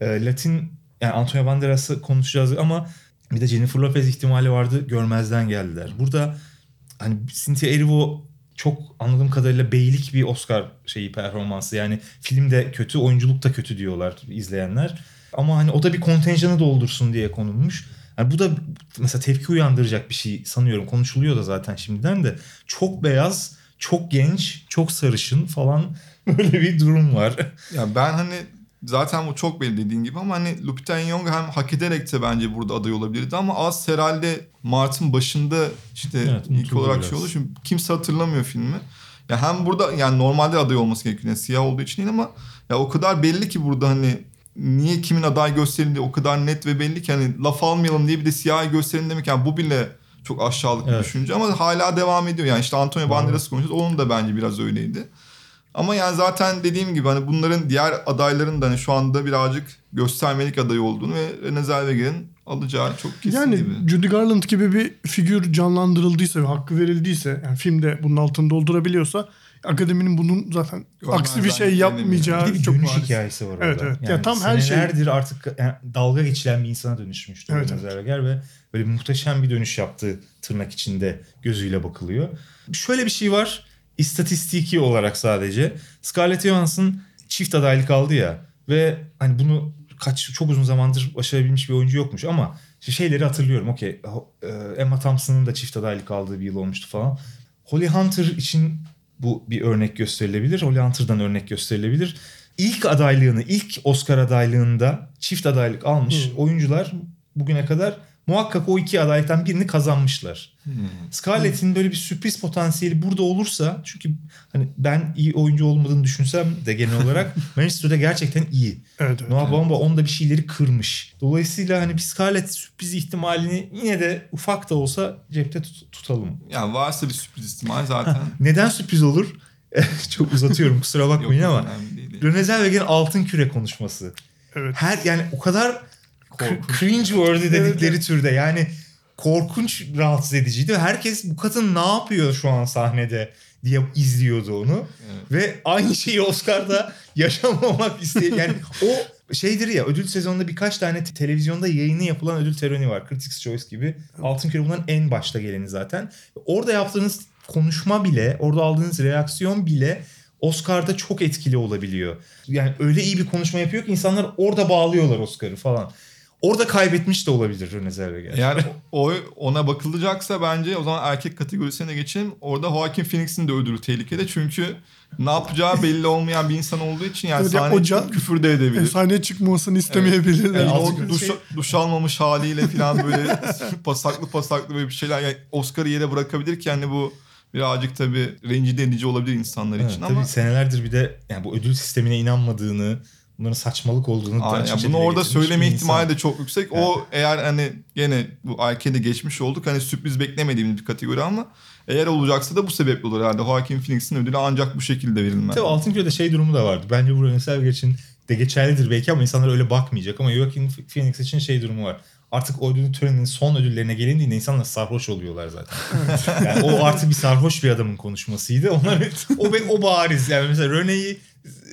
Ee, Latin yani Antonio Banderas'ı konuşacağız ama bir de Jennifer Lopez ihtimali vardı. Görmezden geldiler. Burada hani Cynthia Erivo çok anladığım kadarıyla beylik bir Oscar şeyi performansı. Yani film de kötü, oyunculuk da kötü diyorlar izleyenler. Ama hani o da bir kontenjanı doldursun diye konulmuş. Yani bu da mesela tepki uyandıracak bir şey sanıyorum. Konuşuluyor da zaten şimdiden de. Çok beyaz, çok genç, çok sarışın falan böyle bir durum var. Ya ben hani zaten bu çok belli dediğin gibi ama hani Lupita Nyong'o hem hak ederek de bence burada aday olabilirdi ama az herhalde Mart'ın başında işte Evet, ilk olarak biraz. şey oldu. Çünkü kimse hatırlamıyor filmi. Ya hem burada yani normalde aday olması gerekiyor. Yani siyah olduğu için değil ama ya o kadar belli ki burada hani niye kimin aday gösterildiği o kadar net ve belli ki hani laf almayalım diye bir de siyah gösterin demek yani bu bile çok aşağılık bir Evet. düşünce ama hala devam ediyor. Yani işte Antonio Banderas'ı konuşuyoruz. Onun da bence biraz öyleydi. Ama yani zaten dediğim gibi hani bunların diğer adayların da hani şu anda birazcık göstermelik aday olduğunu ve Renée Zellweger'in alacağı çok kesin yani gibi. Judy Garland gibi bir figür canlandırıldıysa ve hakkı verildiyse yani filmde bunun altını doldurabiliyorsa akademinin bunun zaten Görmezden aksi bir şey yapmayacağı Bir çok dönüş bariz. hikayesi var orada. Evet, evet. Ya Yani tam her şey- senelerdir artık yani dalga geçilen bir insana dönüşmüştü Evet, evet. Zellweger ve böyle muhteşem bir dönüş yaptı tırnak içinde gözüyle bakılıyor. Şöyle bir şey var istatistiki olarak sadece Scarlett Johansson çift adaylık aldı ya ve hani bunu kaç çok uzun zamandır başarabilmiş bir oyuncu yokmuş ama şeyleri hatırlıyorum. Okey e, Emma Thompson'ın da çift adaylık aldığı bir yıl olmuştu falan. Holly Hunter için bu bir örnek gösterilebilir. Holly Hunter'dan örnek gösterilebilir. İlk adaylığını, ilk Oscar adaylığında çift adaylık almış Hmm. oyuncular bugüne kadar muhakkak o iki adaylıktan birini kazanmışlar. Hmm. Scarlett'in böyle bir sürpriz potansiyeli burada olursa çünkü hani ben iyi oyuncu olmadığını düşünsem de genel olarak Manchester'da gerçekten iyi. Evet evet. Noah Baumbach onda bir şeyleri kırmış. Dolayısıyla hani bir Scarlett sürpriz ihtimalini yine de ufak da olsa cepte tut- tutalım. Yani varsa bir sürpriz ihtimal zaten. Neden sürpriz olur? Çok uzatıyorum kusura bakmayın Yok, ama. Rene Zellweger'in altın küre konuşması. Evet. Her yani o kadar. Cringe worthy dedikleri evet. türde yani korkunç rahatsız ediciydi herkes bu kadın ne yapıyor şu an sahnede diye izliyordu onu. Evet. Ve aynı şeyi Oscar'da yaşamamak isteyen yani o şeydir ya ödül sezonunda birkaç tane te- televizyonda yayını yapılan ödül töreni var. Critics Choice gibi. Altın Küre bunların en başta geleni zaten. Orada yaptığınız konuşma bile, orada aldığınız reaksiyon bile Oscar'da çok etkili olabiliyor. Yani öyle iyi bir konuşma yapıyor ki insanlar orada bağlıyorlar Oscar'ı falan. Orada kaybetmiş de olabilir Rene Zellweger. Eğer o ona bakılacaksa bence o zaman erkek kategorisine geçelim. Orada Joaquin Phoenix'in de ödülü tehlikede. Çünkü ne yapacağı belli olmayan bir insan olduğu için yani Evet, ya sahneye o can- küfür de edebilir. E, sahneye çıkmasını istemeyebilirler. Yani Altı o duş, şey- duş almamış haliyle falan böyle pasaklı pasaklı böyle bir şeyler. Yani Oscar'ı yere bırakabilir ki hani bu birazcık tabii rencide edici olabilir insanlar Evet, için tabii ama senelerdir bir de yani bu ödül sistemine inanmadığını, bunların saçmalık olduğunu Aynen. açıkça bunu orada söyleme ihtimali insan. de çok yüksek. O eğer hani gene bu arkede geçmiş olduk. Hani sürpriz beklemediğimiz bir kategori ama eğer olacaksa da bu sebeple olur herhalde. Joaquin Phoenix'in ödülü ancak bu şekilde verilmez. Tabii Altın Küre'de şey durumu da vardı. Bence bu Zellweger için de geçerlidir belki ama insanlar öyle bakmayacak. Ama Joaquin Phoenix için şey durumu var. Artık o ödül töreninin son ödüllerine gelindiğinde insanlar sarhoş oluyorlar zaten. yani o artık bir sarhoş bir adamın konuşmasıydı. Onlar, o, be- o bariz. Yani mesela Rene'yi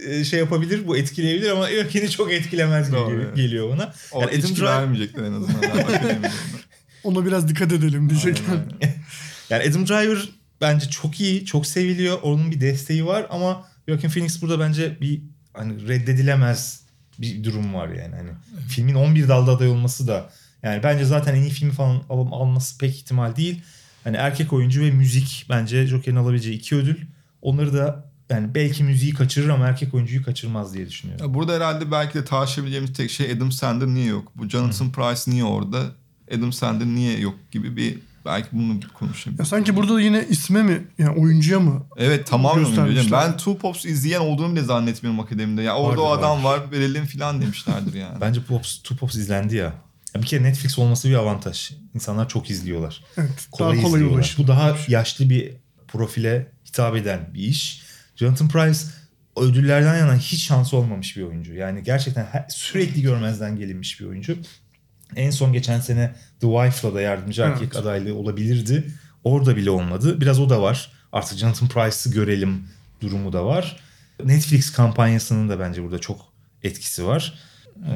e, şey yapabilir, bu etkileyebilir ama Joaquin'i çok etkilemez Doğru, geliyor, evet. geliyor ona. O Yani Adam Driver- vermeyecekler en azından. Akademide. Ona biraz dikkat edelim diyecek. Aynen, aynen. Yani Adam Driver bence çok iyi, çok seviliyor. Onun bir desteği var ama Joaquin Phoenix burada bence bir hani reddedilemez bir durum var yani. Hani filmin 11 dalda aday olması da yani bence zaten en iyi filmi falan al- alması pek ihtimal değil. Hani erkek oyuncu ve müzik bence Joker'in alabileceği iki ödül. Onları da yani belki müziği kaçırır ama erkek oyuncuyu kaçırmaz diye düşünüyorum. Ya Burada herhalde belki de tartışabileceğimiz tek şey Adam Sandler niye yok? Bu Jonathan Price niye orada? Adam Sandler niye yok gibi bir belki bunu konuşabiliriz. Ya sanki burada da yine isme mi yani oyuncuya mı? Evet tamamen oyuncu hocam. Göstermişler. Ben Two Pops izleyen olduğunu bile zannetmiyorum akademide. Ya orada Vardır, o adam var verelim falan demişlerdir yani. Bence Pops, Two Pops izlendi ya. Ya. Bir kere Netflix olması bir avantaj. İnsanlar çok izliyorlar. Evet. kolay, daha kolay izliyorlar. ulaşılır. Bu daha yaşlı bir profile hitap eden bir iş. Jonathan Price ödüllerden yana hiç şansı olmamış bir oyuncu. Yani gerçekten her- sürekli görmezden gelinmiş bir oyuncu. En son geçen sene The Wife'la da yardımcı Evet. erkek adaylığı olabilirdi. Orada bile olmadı. Biraz o da var. Artık Jonathan Price'ı görelim durumu da var. Netflix kampanyasının da bence burada çok etkisi var.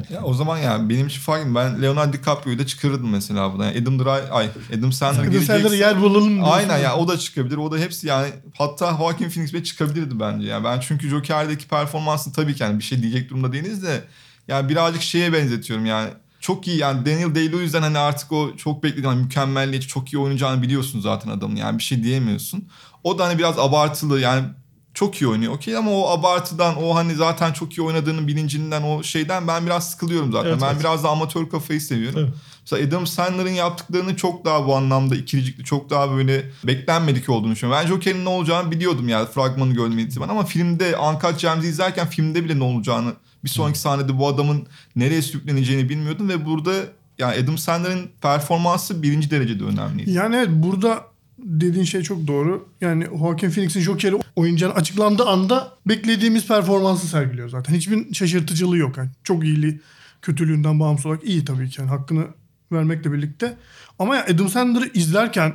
Ya o zaman yani benim için fark Ben Leonardo DiCaprio'yu da çıkarırdım mesela buna. Yani Adam Drive, ay Adam Sandler Adam gelecekse. yer bulalım. Aynen ya o da çıkabilir. O da hepsi yani hatta Joaquin Phoenix bile çıkabilirdi bence. Yani ben çünkü Joker'deki performansını tabii ki yani bir şey diyecek durumda değiliz de yani birazcık şeye benzetiyorum yani. Çok iyi yani Daniel Day-Lewis'den hani artık o çok beklediğim hani mükemmelliyetçi çok iyi oynayacağını biliyorsun zaten adamın yani bir şey diyemiyorsun. O da hani biraz abartılı yani çok iyi oynuyor okey ama o abartıdan o hani zaten çok iyi oynadığının bilincinden o şeyden ben biraz sıkılıyorum zaten. Evet, ben evet. biraz da amatör kafayı seviyorum. Tabii. Mesela Adam Sandler'ın yaptıklarını çok daha bu anlamda ikircikli, çok daha böyle beklenmedik olduğunu düşünüyorum. Ben Joker'in ne olacağını biliyordum yani fragmanı gördüğüm itibaren ama filmde Uncut Gems'i izlerken filmde bile ne olacağını bir sonraki sahnede bu adamın nereye sürükleneceğini bilmiyordum ve burada yani Adam Sandler'ın performansı birinci derecede önemliydi. Yani evet burada dediğin şey çok doğru. Yani Joaquin Phoenix'in Joker'i oynayacağını açıklandığı anda beklediğimiz performansı sergiliyor zaten. Hiçbir şaşırtıcılığı yok. Yani çok iyiliği kötülüğünden bağımsız olarak iyi tabii ki. Yani hakkını vermekle birlikte. Ama ya Adam Sandler'ı izlerken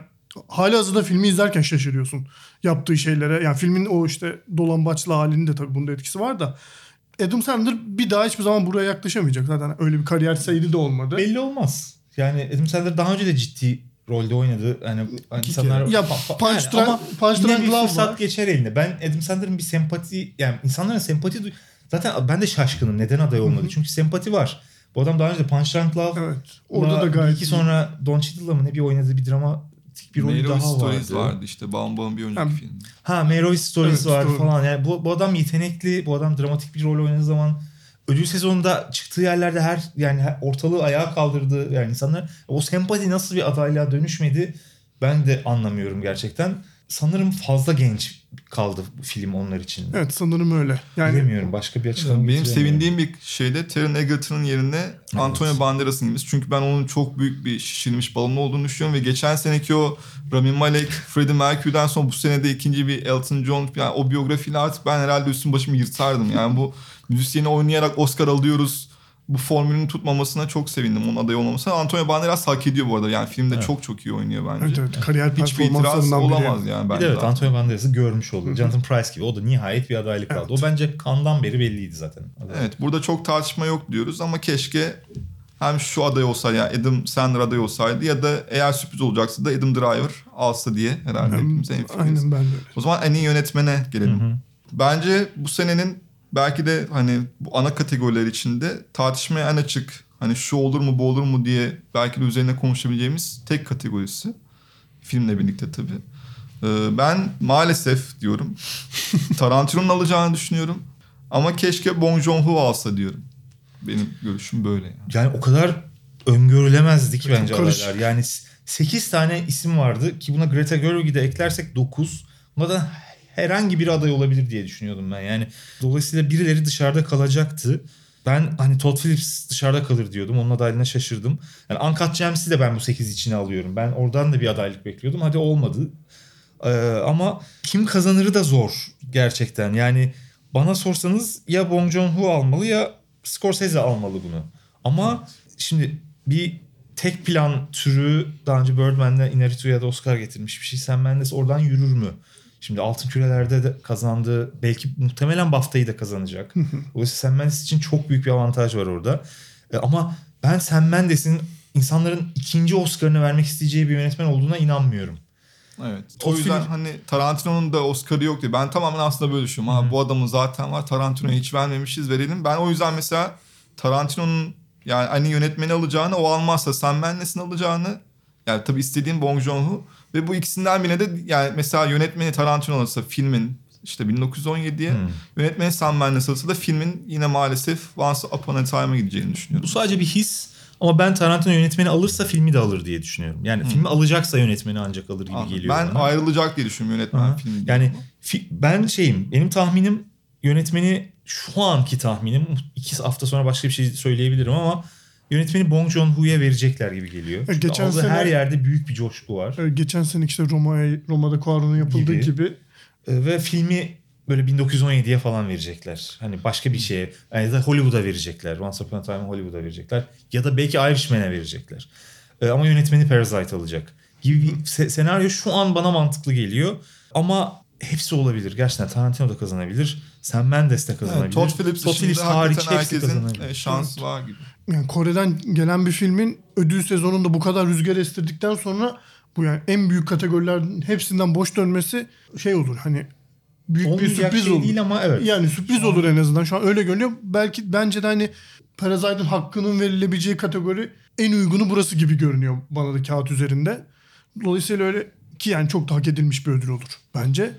hali hazırda filmi izlerken şaşırıyorsun yaptığı şeylere. Yani filmin o işte dolambaçlı halinin de tabii bunda etkisi var da. Adam Sandler bir daha hiçbir zaman buraya yaklaşamayacak. Zaten öyle bir kariyer sayılı da olmadı. Belli olmaz. Yani Adam Sandler daha önce de ciddi rolde oynadı. Yani İki insanlar Ya Pa- pa- Punch yani ama Punch yine bir fırsat var. geçer eline. Ben Adam Sandler'ın bir sempati yani insanların sempati zaten ben de şaşkınım neden aday olmadı. Çünkü sempati var. Bu adam daha önce de Punch Drunk Love Evet. Orada da gayet iki iyi. sonra Don Cheadle'la mı ne bir oynadığı bir dramatik bir rolü Meyrovis daha Stories vardı. vardı işte Baumbach'ın bir önceki Yani- filmi. Ha Meyrovis Stories Evet, var doğru. falan. Yani bu, bu adam yetenekli. Bu adam dramatik bir rol oynadığı zaman ödül sezonunda çıktığı yerlerde her yani ortalığı ayağa kaldırdı yani insanlar o sempati nasıl bir adaylığa dönüşmedi ben de anlamıyorum gerçekten. Sanırım fazla genç kaldı bu film onlar için. Evet sanırım öyle. Yani Bilemiyorum başka bir açıklama Benim sevindiğim bir şeyde Taron Egerton'un yerine Antonio Banderas'ın gitmesi. Çünkü ben onun çok büyük bir şişirilmiş balon olduğunu düşünüyorum ve geçen seneki o Rami Malek, Freddie Mercury'den sonra bu senede ikinci bir Elton John yani o biyografiyle artık ben herhalde üstüm başımı yırtardım. Yani bu müzisyeni oynayarak Oscar alıyoruz. Bu formülün tutmamasına çok sevindim onun aday olmamasına. Antonio Banderas hak ediyor bu arada. Yani filmde çok çok iyi oynuyor bence. evet, evet, kariyer Hiçbir itiraz performanslarından biri. olamaz yani Bir de evet zaten. Antonio Banderas'ı görmüş oldu. Jonathan Price gibi. O da nihayet bir adaylık aldı. O bence kandan beri belliydi zaten. Evet burada çok tartışma yok diyoruz ama keşke hem şu aday olsaydı yani Adam Sandler aday olsaydı ya da eğer sürpriz olacaksa da Adam Driver alsa diye herhalde hepimiz en. Aynen ben de öyle. O zaman en iyi yönetmene gelelim. Bence bu senenin belki de hani bu ana kategoriler içinde tartışmaya en açık hani şu olur mu bu olur mu diye belki de üzerine konuşabileceğimiz tek kategorisi. Filmle birlikte tabii. Ee, ben maalesef diyorum Tarantino'nun alacağını düşünüyorum. Ama keşke Bong Joon-ho alsa diyorum. Benim görüşüm böyle yani. Yani o kadar öngörülemezdi ki bence adaylar. Yani 8 tane isim vardı ki buna Greta Gerwig'i de eklersek 9. Bunlardan herhangi bir aday olabilir diye düşünüyordum ben. Yani dolayısıyla birileri dışarıda kalacaktı. Ben hani Todd Phillips dışarıda kalır diyordum. Onun adaylığına şaşırdım. Yani Uncut Gems'i de ben bu 8 içine alıyorum. Ben oradan da bir adaylık bekliyordum. Hadi olmadı. Ee, ama kim kazanırı da zor gerçekten. Yani bana sorsanız ya Bong Joon-ho almalı ya Scorsese almalı bunu. Ama şimdi bir tek plan türü daha önce Birdman'de Inarritu'ya da Oscar getirmiş bir şey. Sam Mendes oradan yürür mü? Şimdi Altın Küreler'de de kazandı. Belki muhtemelen BAFTA'yı da kazanacak. Dolayısıyla Sam Mendes için çok büyük bir avantaj var orada. E, ama ben Sam Mendes'in insanların ikinci Oscar'ını vermek isteyeceği bir yönetmen olduğuna inanmıyorum. Evet. Todd o yüzden Phillips- hani Tarantino'nun da Oscar'ı yok diye. Ben tamamen aslında böyle düşünüyorum. Ha, bu adamın zaten var. Tarantino'ya hiç vermemişiz verelim. Ben o yüzden mesela Tarantino'nun yani hani yönetmeni alacağını o almazsa Sam Mendes'in alacağını yani tabii istediğim Bong Joon-ho ve bu ikisinden birine de yani mesela yönetmeni Tarantino alırsa filmin işte 1917'ye Hmm. yönetmeni Sam Mendes alırsa da filmin yine maalesef Once Upon a Time'a gideceğini Bu düşünüyorum. sadece bir his ama ben Tarantino yönetmeni alırsa filmi de alır diye düşünüyorum. Yani filmi alacaksa yönetmeni ancak alır gibi geliyor ben bana. ayrılacak diye düşünüyorum yönetmen Aha. filmi. Yani fi- ben şeyim benim tahminim yönetmeni şu anki tahminim iki hafta sonra başka bir şey söyleyebilirim ama yönetmeni Bong Joon-ho'ya verecekler gibi geliyor. Çünkü geçen sene- her yerde büyük bir coşku var. Ee, Geçen sene işte Roma'ya, Roma'da Quaron'un yapıldığı Gibi. gibi. E, Ve filmi böyle 1917'ye falan verecekler. Hani başka bir şeye. Yani ya da Hollywood'a verecekler. Once Upon a Time'ı Hollywood'a verecekler. Ya da belki Irishman'e verecekler. E, ama yönetmeni Parasite alacak. Gibi bir se- senaryo şu an bana mantıklı geliyor. Ama hepsi olabilir. Gerçekten Tarantino da kazanabilir. Sam Mendes de kazanabilir. Evet, Todd Phillips, Todd Phillips hariç hepsi herkesin kazanabilir. e, şansı var gibi. Yani Kore'den gelen bir filmin ödül sezonunda bu kadar rüzgar estirdikten sonra bu yani en büyük kategorilerin hepsinden boş dönmesi şey olur hani büyük bir Olmayacak sürpriz şey olur. değil ama evet. Yani sürpriz olur en azından. Şu an öyle görünüyor. Belki bence de hani Parasite'ın hakkının verilebileceği kategori en uygunu burası gibi görünüyor bana da kağıt üzerinde. Dolayısıyla öyle ki yani çok da hak edilmiş bir ödül olur bence.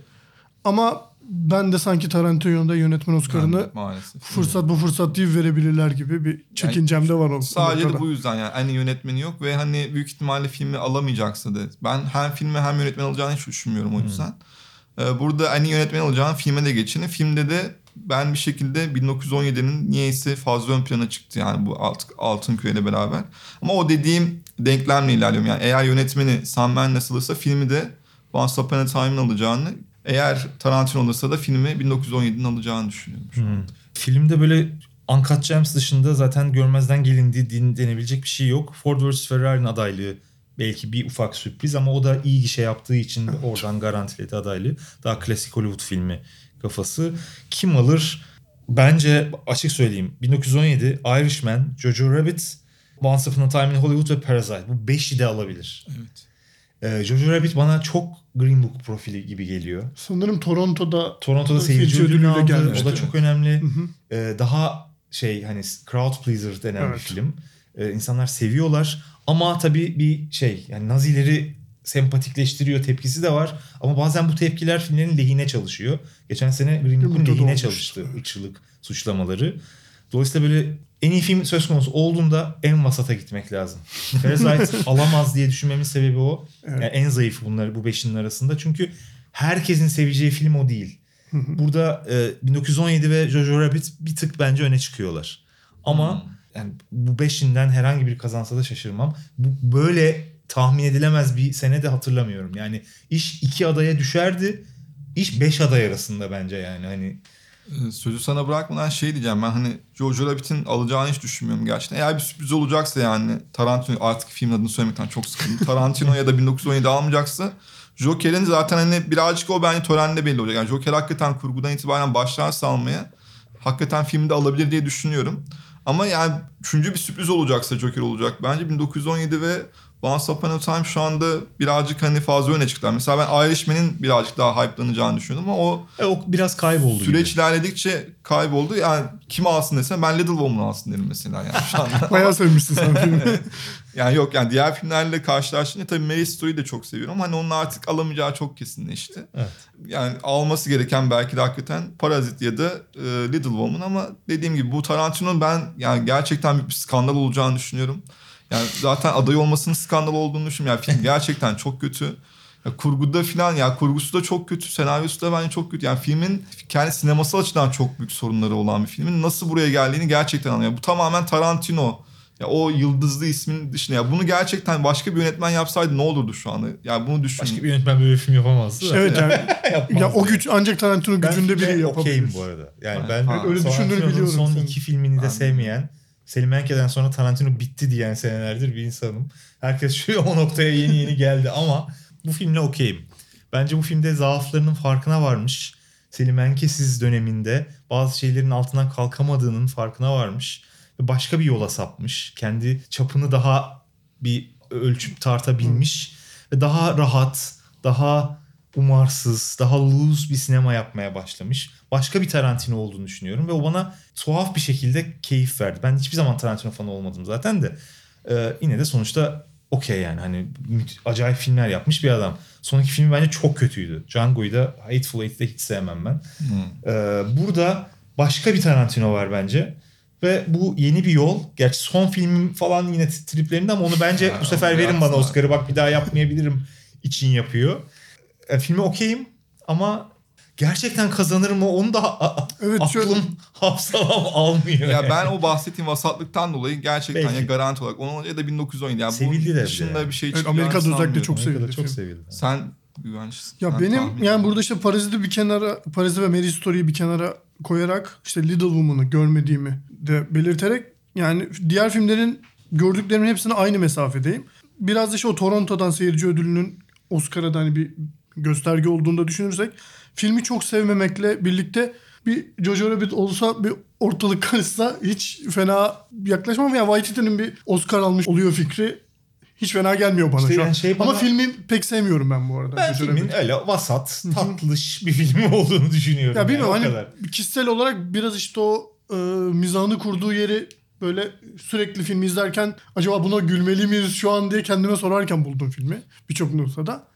Ama ben de sanki Tarantino'da yönetmen Oscar'ını Yani maalesef. fırsat bu fırsat değil verebilirler gibi bir çekincem de var o Sadece de bu yüzden yani hani yönetmeni yok ve hani büyük ihtimalle filmi alamayacaksa da ben hem filmi hem yönetmen alacağını hiç düşünmüyorum o yüzden. Ee, burada hani yönetmen alacağını filme de geçini. Filmde de ben bir şekilde 1917'nin niyeyse fazla ön plana çıktı yani bu alt, Altın Küre'yle beraber. Ama o dediğim denklemle ilerliyorum. Yani eğer yönetmeni Sam Mendes alırsa filmi de Once Upon a Time'ın alacağını eğer Tarantino alırsa da filmi 1917'nin alacağını düşünüyorum. şu an. Filmde böyle Uncut Gems dışında zaten görmezden gelindiği din- denebilecek bir şey yok. Ford vs. Ferrari'nin adaylığı belki bir ufak sürpriz ama o da iyi gişe yaptığı için oradan garantiledi adaylığı. Daha klasik Hollywood filmi kafası. Kim alır? Bence açık söyleyeyim 1917, Irishman, Jojo Rabbit, Once Upon a Time in Hollywood ve Parasite. Bu beşi de alabilir. Evet. Ee, Jojo Rabbit bana çok Green Book profili gibi geliyor. Sanırım Toronto'da Toronto'da Seyirci ödülüyle aldı. gelmişti. O da çok önemli. Ee, daha şey hani crowd pleaser denen bir Evet. film. Ee, insanlar seviyorlar ama tabii bir şey yani Nazileri sempatikleştiriyor tepkisi de var. Ama bazen bu tepkiler filmlerin lehine çalışıyor. Geçen sene Green Book'un lehine çalıştı ırkçılık suçlamaları. Dolayısıyla böyle en iyi film söz konusu olduğunda en vasata gitmek lazım. Parasite alamaz diye düşünmemin sebebi o. Evet. Yani en zayıf bunlar bu beşinin arasında. Çünkü herkesin seveceği film o değil. Burada e, 1917 ve Jojo Rabbit bir tık bence öne çıkıyorlar. Ama yani bu beşinden herhangi biri kazansa da şaşırmam. Bu böyle tahmin edilemez bir sene de hatırlamıyorum. Yani iş iki adaya düşerdi. İş beş aday arasında bence yani hani Sözü sana bırakmadan şey diyeceğim ben hani Jojo Rabbit'in alacağını hiç düşünmüyorum gerçekten. Eğer bir sürpriz olacaksa yani Tarantino artık film adını söylemekten çok sıkıldım. Tarantino ya da 1917 almayacaksa Joker'in zaten hani birazcık o bence törende belli olacak. Yani Joker hakikaten kurgudan itibaren başlarsa almaya hakikaten filmde alabilir diye düşünüyorum. Ama yani üçüncü bir sürpriz olacaksa Joker olacak. Bence 1917 ve Once Upon a Time şu anda birazcık hani fazla öne çıktılar. Mesela ben Irishman'in birazcık daha hype'lanacağını düşünüyordum ama o e, o biraz kayboldu Süreç gibi. ilerledikçe kayboldu. Yani kim alsın desem ben Little Woman alsın derim mesela yani şu anda. Bayağı sevmişsin sen filmi. yani yok yani diğer filmlerle karşılaştığında tabii Mary Story'yi de çok seviyorum. Hani onun artık alamayacağı çok kesinleşti. Evet. Yani alması gereken belki de hakikaten Parazit ya da e, Little Woman ama dediğim gibi bu Tarantino'nun ben yani gerçekten bir skandal olacağını düşünüyorum. Yani zaten aday olmasının skandal olduğunu düşünüyorum. Yani film gerçekten çok kötü. Ya kurguda falan ya kurgusu da çok kötü, senaryosu da bence çok kötü. Yani filmin kendi sinemasal açıdan çok büyük sorunları olan bir filmin nasıl buraya geldiğini gerçekten anlıyorum. Bu tamamen Tarantino. Ya o yıldızlı ismin dışında ya bunu gerçekten başka bir yönetmen yapsaydı ne olurdu şu anda? Ya bunu düşün. Başka bir yönetmen böyle bir film yapamazdı da. evet yani ya o güç ancak Tarantino Ben gücünde biri okeyim yapabilir. bu arada. Yani Ha, ben ha. Öyle düşündüğünü biliyorum son iki filmini de Ben- sevmeyen, Selim Enke'den sonra Tarantino bitti diyen senelerdir bir insanım. Herkes şu o noktaya yeni yeni geldi ama bu filmle okeyim. Bence bu filmde zaaflarının farkına varmış. Selim Enke'siz döneminde bazı şeylerin altından kalkamadığının farkına varmış. Ve başka bir yola sapmış. Kendi çapını daha bir ölçüp tartabilmiş. Ve daha rahat, daha umarsız, daha loose bir sinema yapmaya başlamış. Başka bir Tarantino olduğunu düşünüyorum ve o bana tuhaf bir şekilde keyif verdi. Ben hiçbir zaman Tarantino fanı olmadım zaten de. Ee, yine de sonuçta okey yani hani acayip filmler yapmış bir adam. Sonraki filmi bence çok kötüydü. Django'yu da Hateful Eight'te hiç sevmem ben. Ee, burada başka bir Tarantino var bence. Ve bu yeni bir yol. Gerçi son filmim falan yine triplerinde ama onu bence bu sefer verin bana Oscar'ı bak bir daha yapmayabilirim için yapıyor. E, filme okeyim ama gerçekten kazanır mı onu da Evet, aklım şöyle- hafsalam almıyor. Ya ben o bahsettiğim vasatlıktan dolayı gerçekten Belki. ya garanti olarak onu ya da 1917 yani Sevildi de dışında de. bir şey Evet, Amerika'da özellikle çok sevildi çok sevildi. Sen güvençlisin. Ya Ben benim yani burada işte Parazit'i bir kenara, Parazit ve Mary Story'yi bir kenara koyarak işte Little Woman'ı görmediğimi de belirterek yani diğer filmlerin gördüklerimin hepsine aynı mesafedeyim. Biraz da işte o Toronto'dan seyirci ödülünün Oscar'a da hani bir gösterge olduğunu da düşünürsek filmi çok sevmemekle birlikte bir Jojo Rabbit olsa bir ortalık karışsa hiç fena yaklaşmam. Ya Waititi'nin bir Oscar almış oluyor fikri hiç fena gelmiyor bana İşte şu an. yani şey bana- Ama filmi pek sevmiyorum ben bu arada. Ben Jojo filmin Rabbit. öyle vasat, tatlış bir film olduğunu düşünüyorum. Ya yani, bilmiyorum o hani kadar. kişisel olarak biraz işte o e, mizahını kurduğu yeri böyle sürekli film izlerken acaba buna gülmeli miyiz şu an diye kendime sorarken buldum filmi birçok noktada.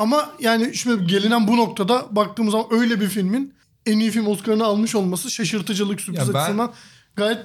Ama yani şimdi gelinen bu noktada baktığımız zaman öyle bir filmin en iyi film Oscar'ını almış olması şaşırtıcılık sürpriz Ya ben- açısından gayet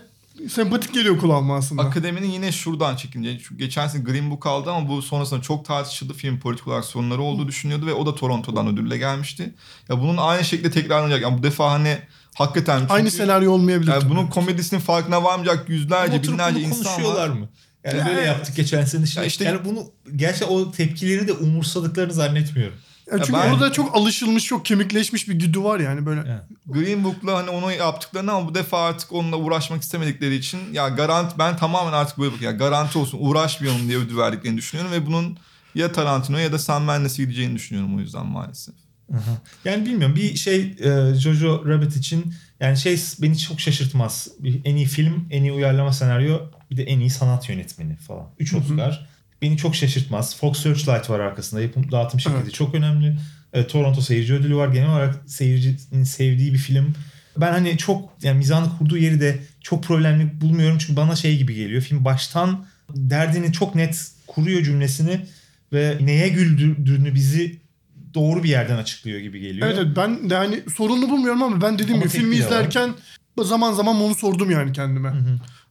sempatik geliyor kulağıma aslında. Akademinin yine şuradan çekince. Çünkü geçen sene Green Book aldı ama bu sonrasında çok tartışıldı. Film politik olarak sorunları olduğu düşünüyordu ve o da Toronto'dan ödülle gelmişti. Ya bunun aynı şekilde tekrarlanacak. Yani bu defa hani hakikaten çünkü, Aynı senaryo olmayabilir. yani tabii. bunun komedisinin farkına varmayacak yüzlerce, binlerce insan konuşuyorlar var. mı? Yani Ya böyle evet. yaptık geçen sene. Işte, Ya işte- yani bunu gerçi o tepkileri de umursadıklarını zannetmiyorum. Ya çünkü ben- orada çok alışılmış, çok kemikleşmiş bir güdü var yani böyle. Yani. Green Book'la hani onu yaptıklarını ama bu defa artık onunla uğraşmak istemedikleri için ya garanti ben tamamen artık böyle bakıyorum. Ya garanti olsun uğraşmayalım diye ödül verdiklerini düşünüyorum ve bunun ya Tarantino ya da Sam Mendes'e gideceğini düşünüyorum o yüzden maalesef. Yani bilmiyorum bir şey e, Jojo Rabbit için yani şey beni çok şaşırtmaz. En iyi film, en iyi uyarlama senaryo bir de en iyi sanat yönetmeni falan. Üç Oscar. Beni çok şaşırtmaz. Fox Searchlight var arkasında. Yapım dağıtım şirketi Evet. çok önemli. E, Toronto seyirci ödülü var. Genel olarak seyircinin sevdiği bir film. Ben hani çok yani mizahını kurduğu yeri de çok problemli bulmuyorum. Çünkü bana şey gibi geliyor. Film baştan derdini çok net kuruyor cümlesini ve neye güldürdüğünü bizi doğru bir yerden açıklıyor gibi geliyor. Evet, evet ben de hani sorunlu bulmuyorum ama ben dediğim gibi filmi de var. izlerken Zaman zaman onu sordum yani kendime.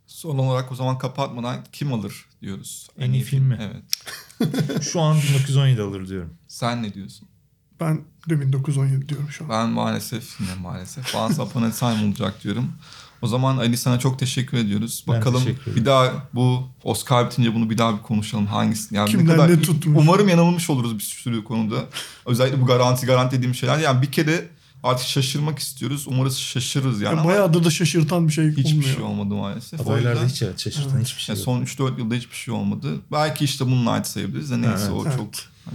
Son olarak o zaman kapatmadan kim alır diyoruz. En iyi film mi? Evet. Şu an 1917 alır diyorum. Sen ne diyorsun? Ben de 1917 diyorum şu an. Ben maalesef yine maalesef. Once Upon a Time olacak diyorum. O zaman Ali sana çok teşekkür ediyoruz. Ben Bakalım teşekkür ederim. bir daha bu Oscar bitince bunu bir daha bir konuşalım. Hangisi? Yani Kimden ne kadar ne tutmuş? Umarım yanılmış oluruz bir sürü konuda. Özellikle bu garanti garanti dediğim şeyler. Yani bir kere artık şaşırmak istiyoruz. Umarız şaşırırız yani. Ya bayağıdır da şaşırtan bir şey hiçbir olmuyor. şey olmadı maalesef. O Adaylarda hiç evet, şaşırtan hiçbir şey yani yok. son 3-4 yılda hiçbir şey olmadı. Belki işte Moonlight sayabiliriz de neyse Evet, o evet. çok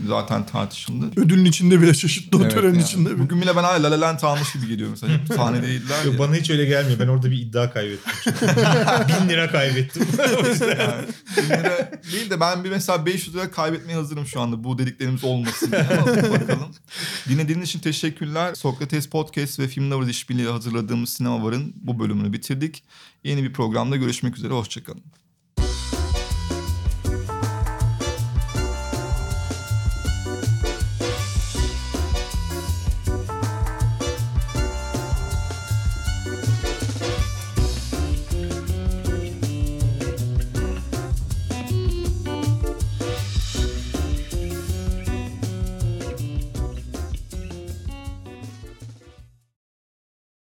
zaten tartışıldı. Ödülün içinde bile şaşırttı o Evet törenin yani. içinde bile. Bugün bile ben hala La La Land almış gibi geliyor mesela. Hep sahne değiller Yok, ya. bana hiç öyle gelmiyor. Ben orada bir iddia kaybettim. Bin lira kaybettim. O yüzden- Yani, bin lira değil de ben bir mesela 500 lira kaybetmeye hazırım şu anda bu dediklerimiz olmasın bakalım. Dinlediğiniz için teşekkürler. Sokrates Podcast ve Film Lovers işbirliği hazırladığımız Sinema Var'ın bu bölümünü bitirdik. Yeni bir programda görüşmek üzere. Hoşçakalın.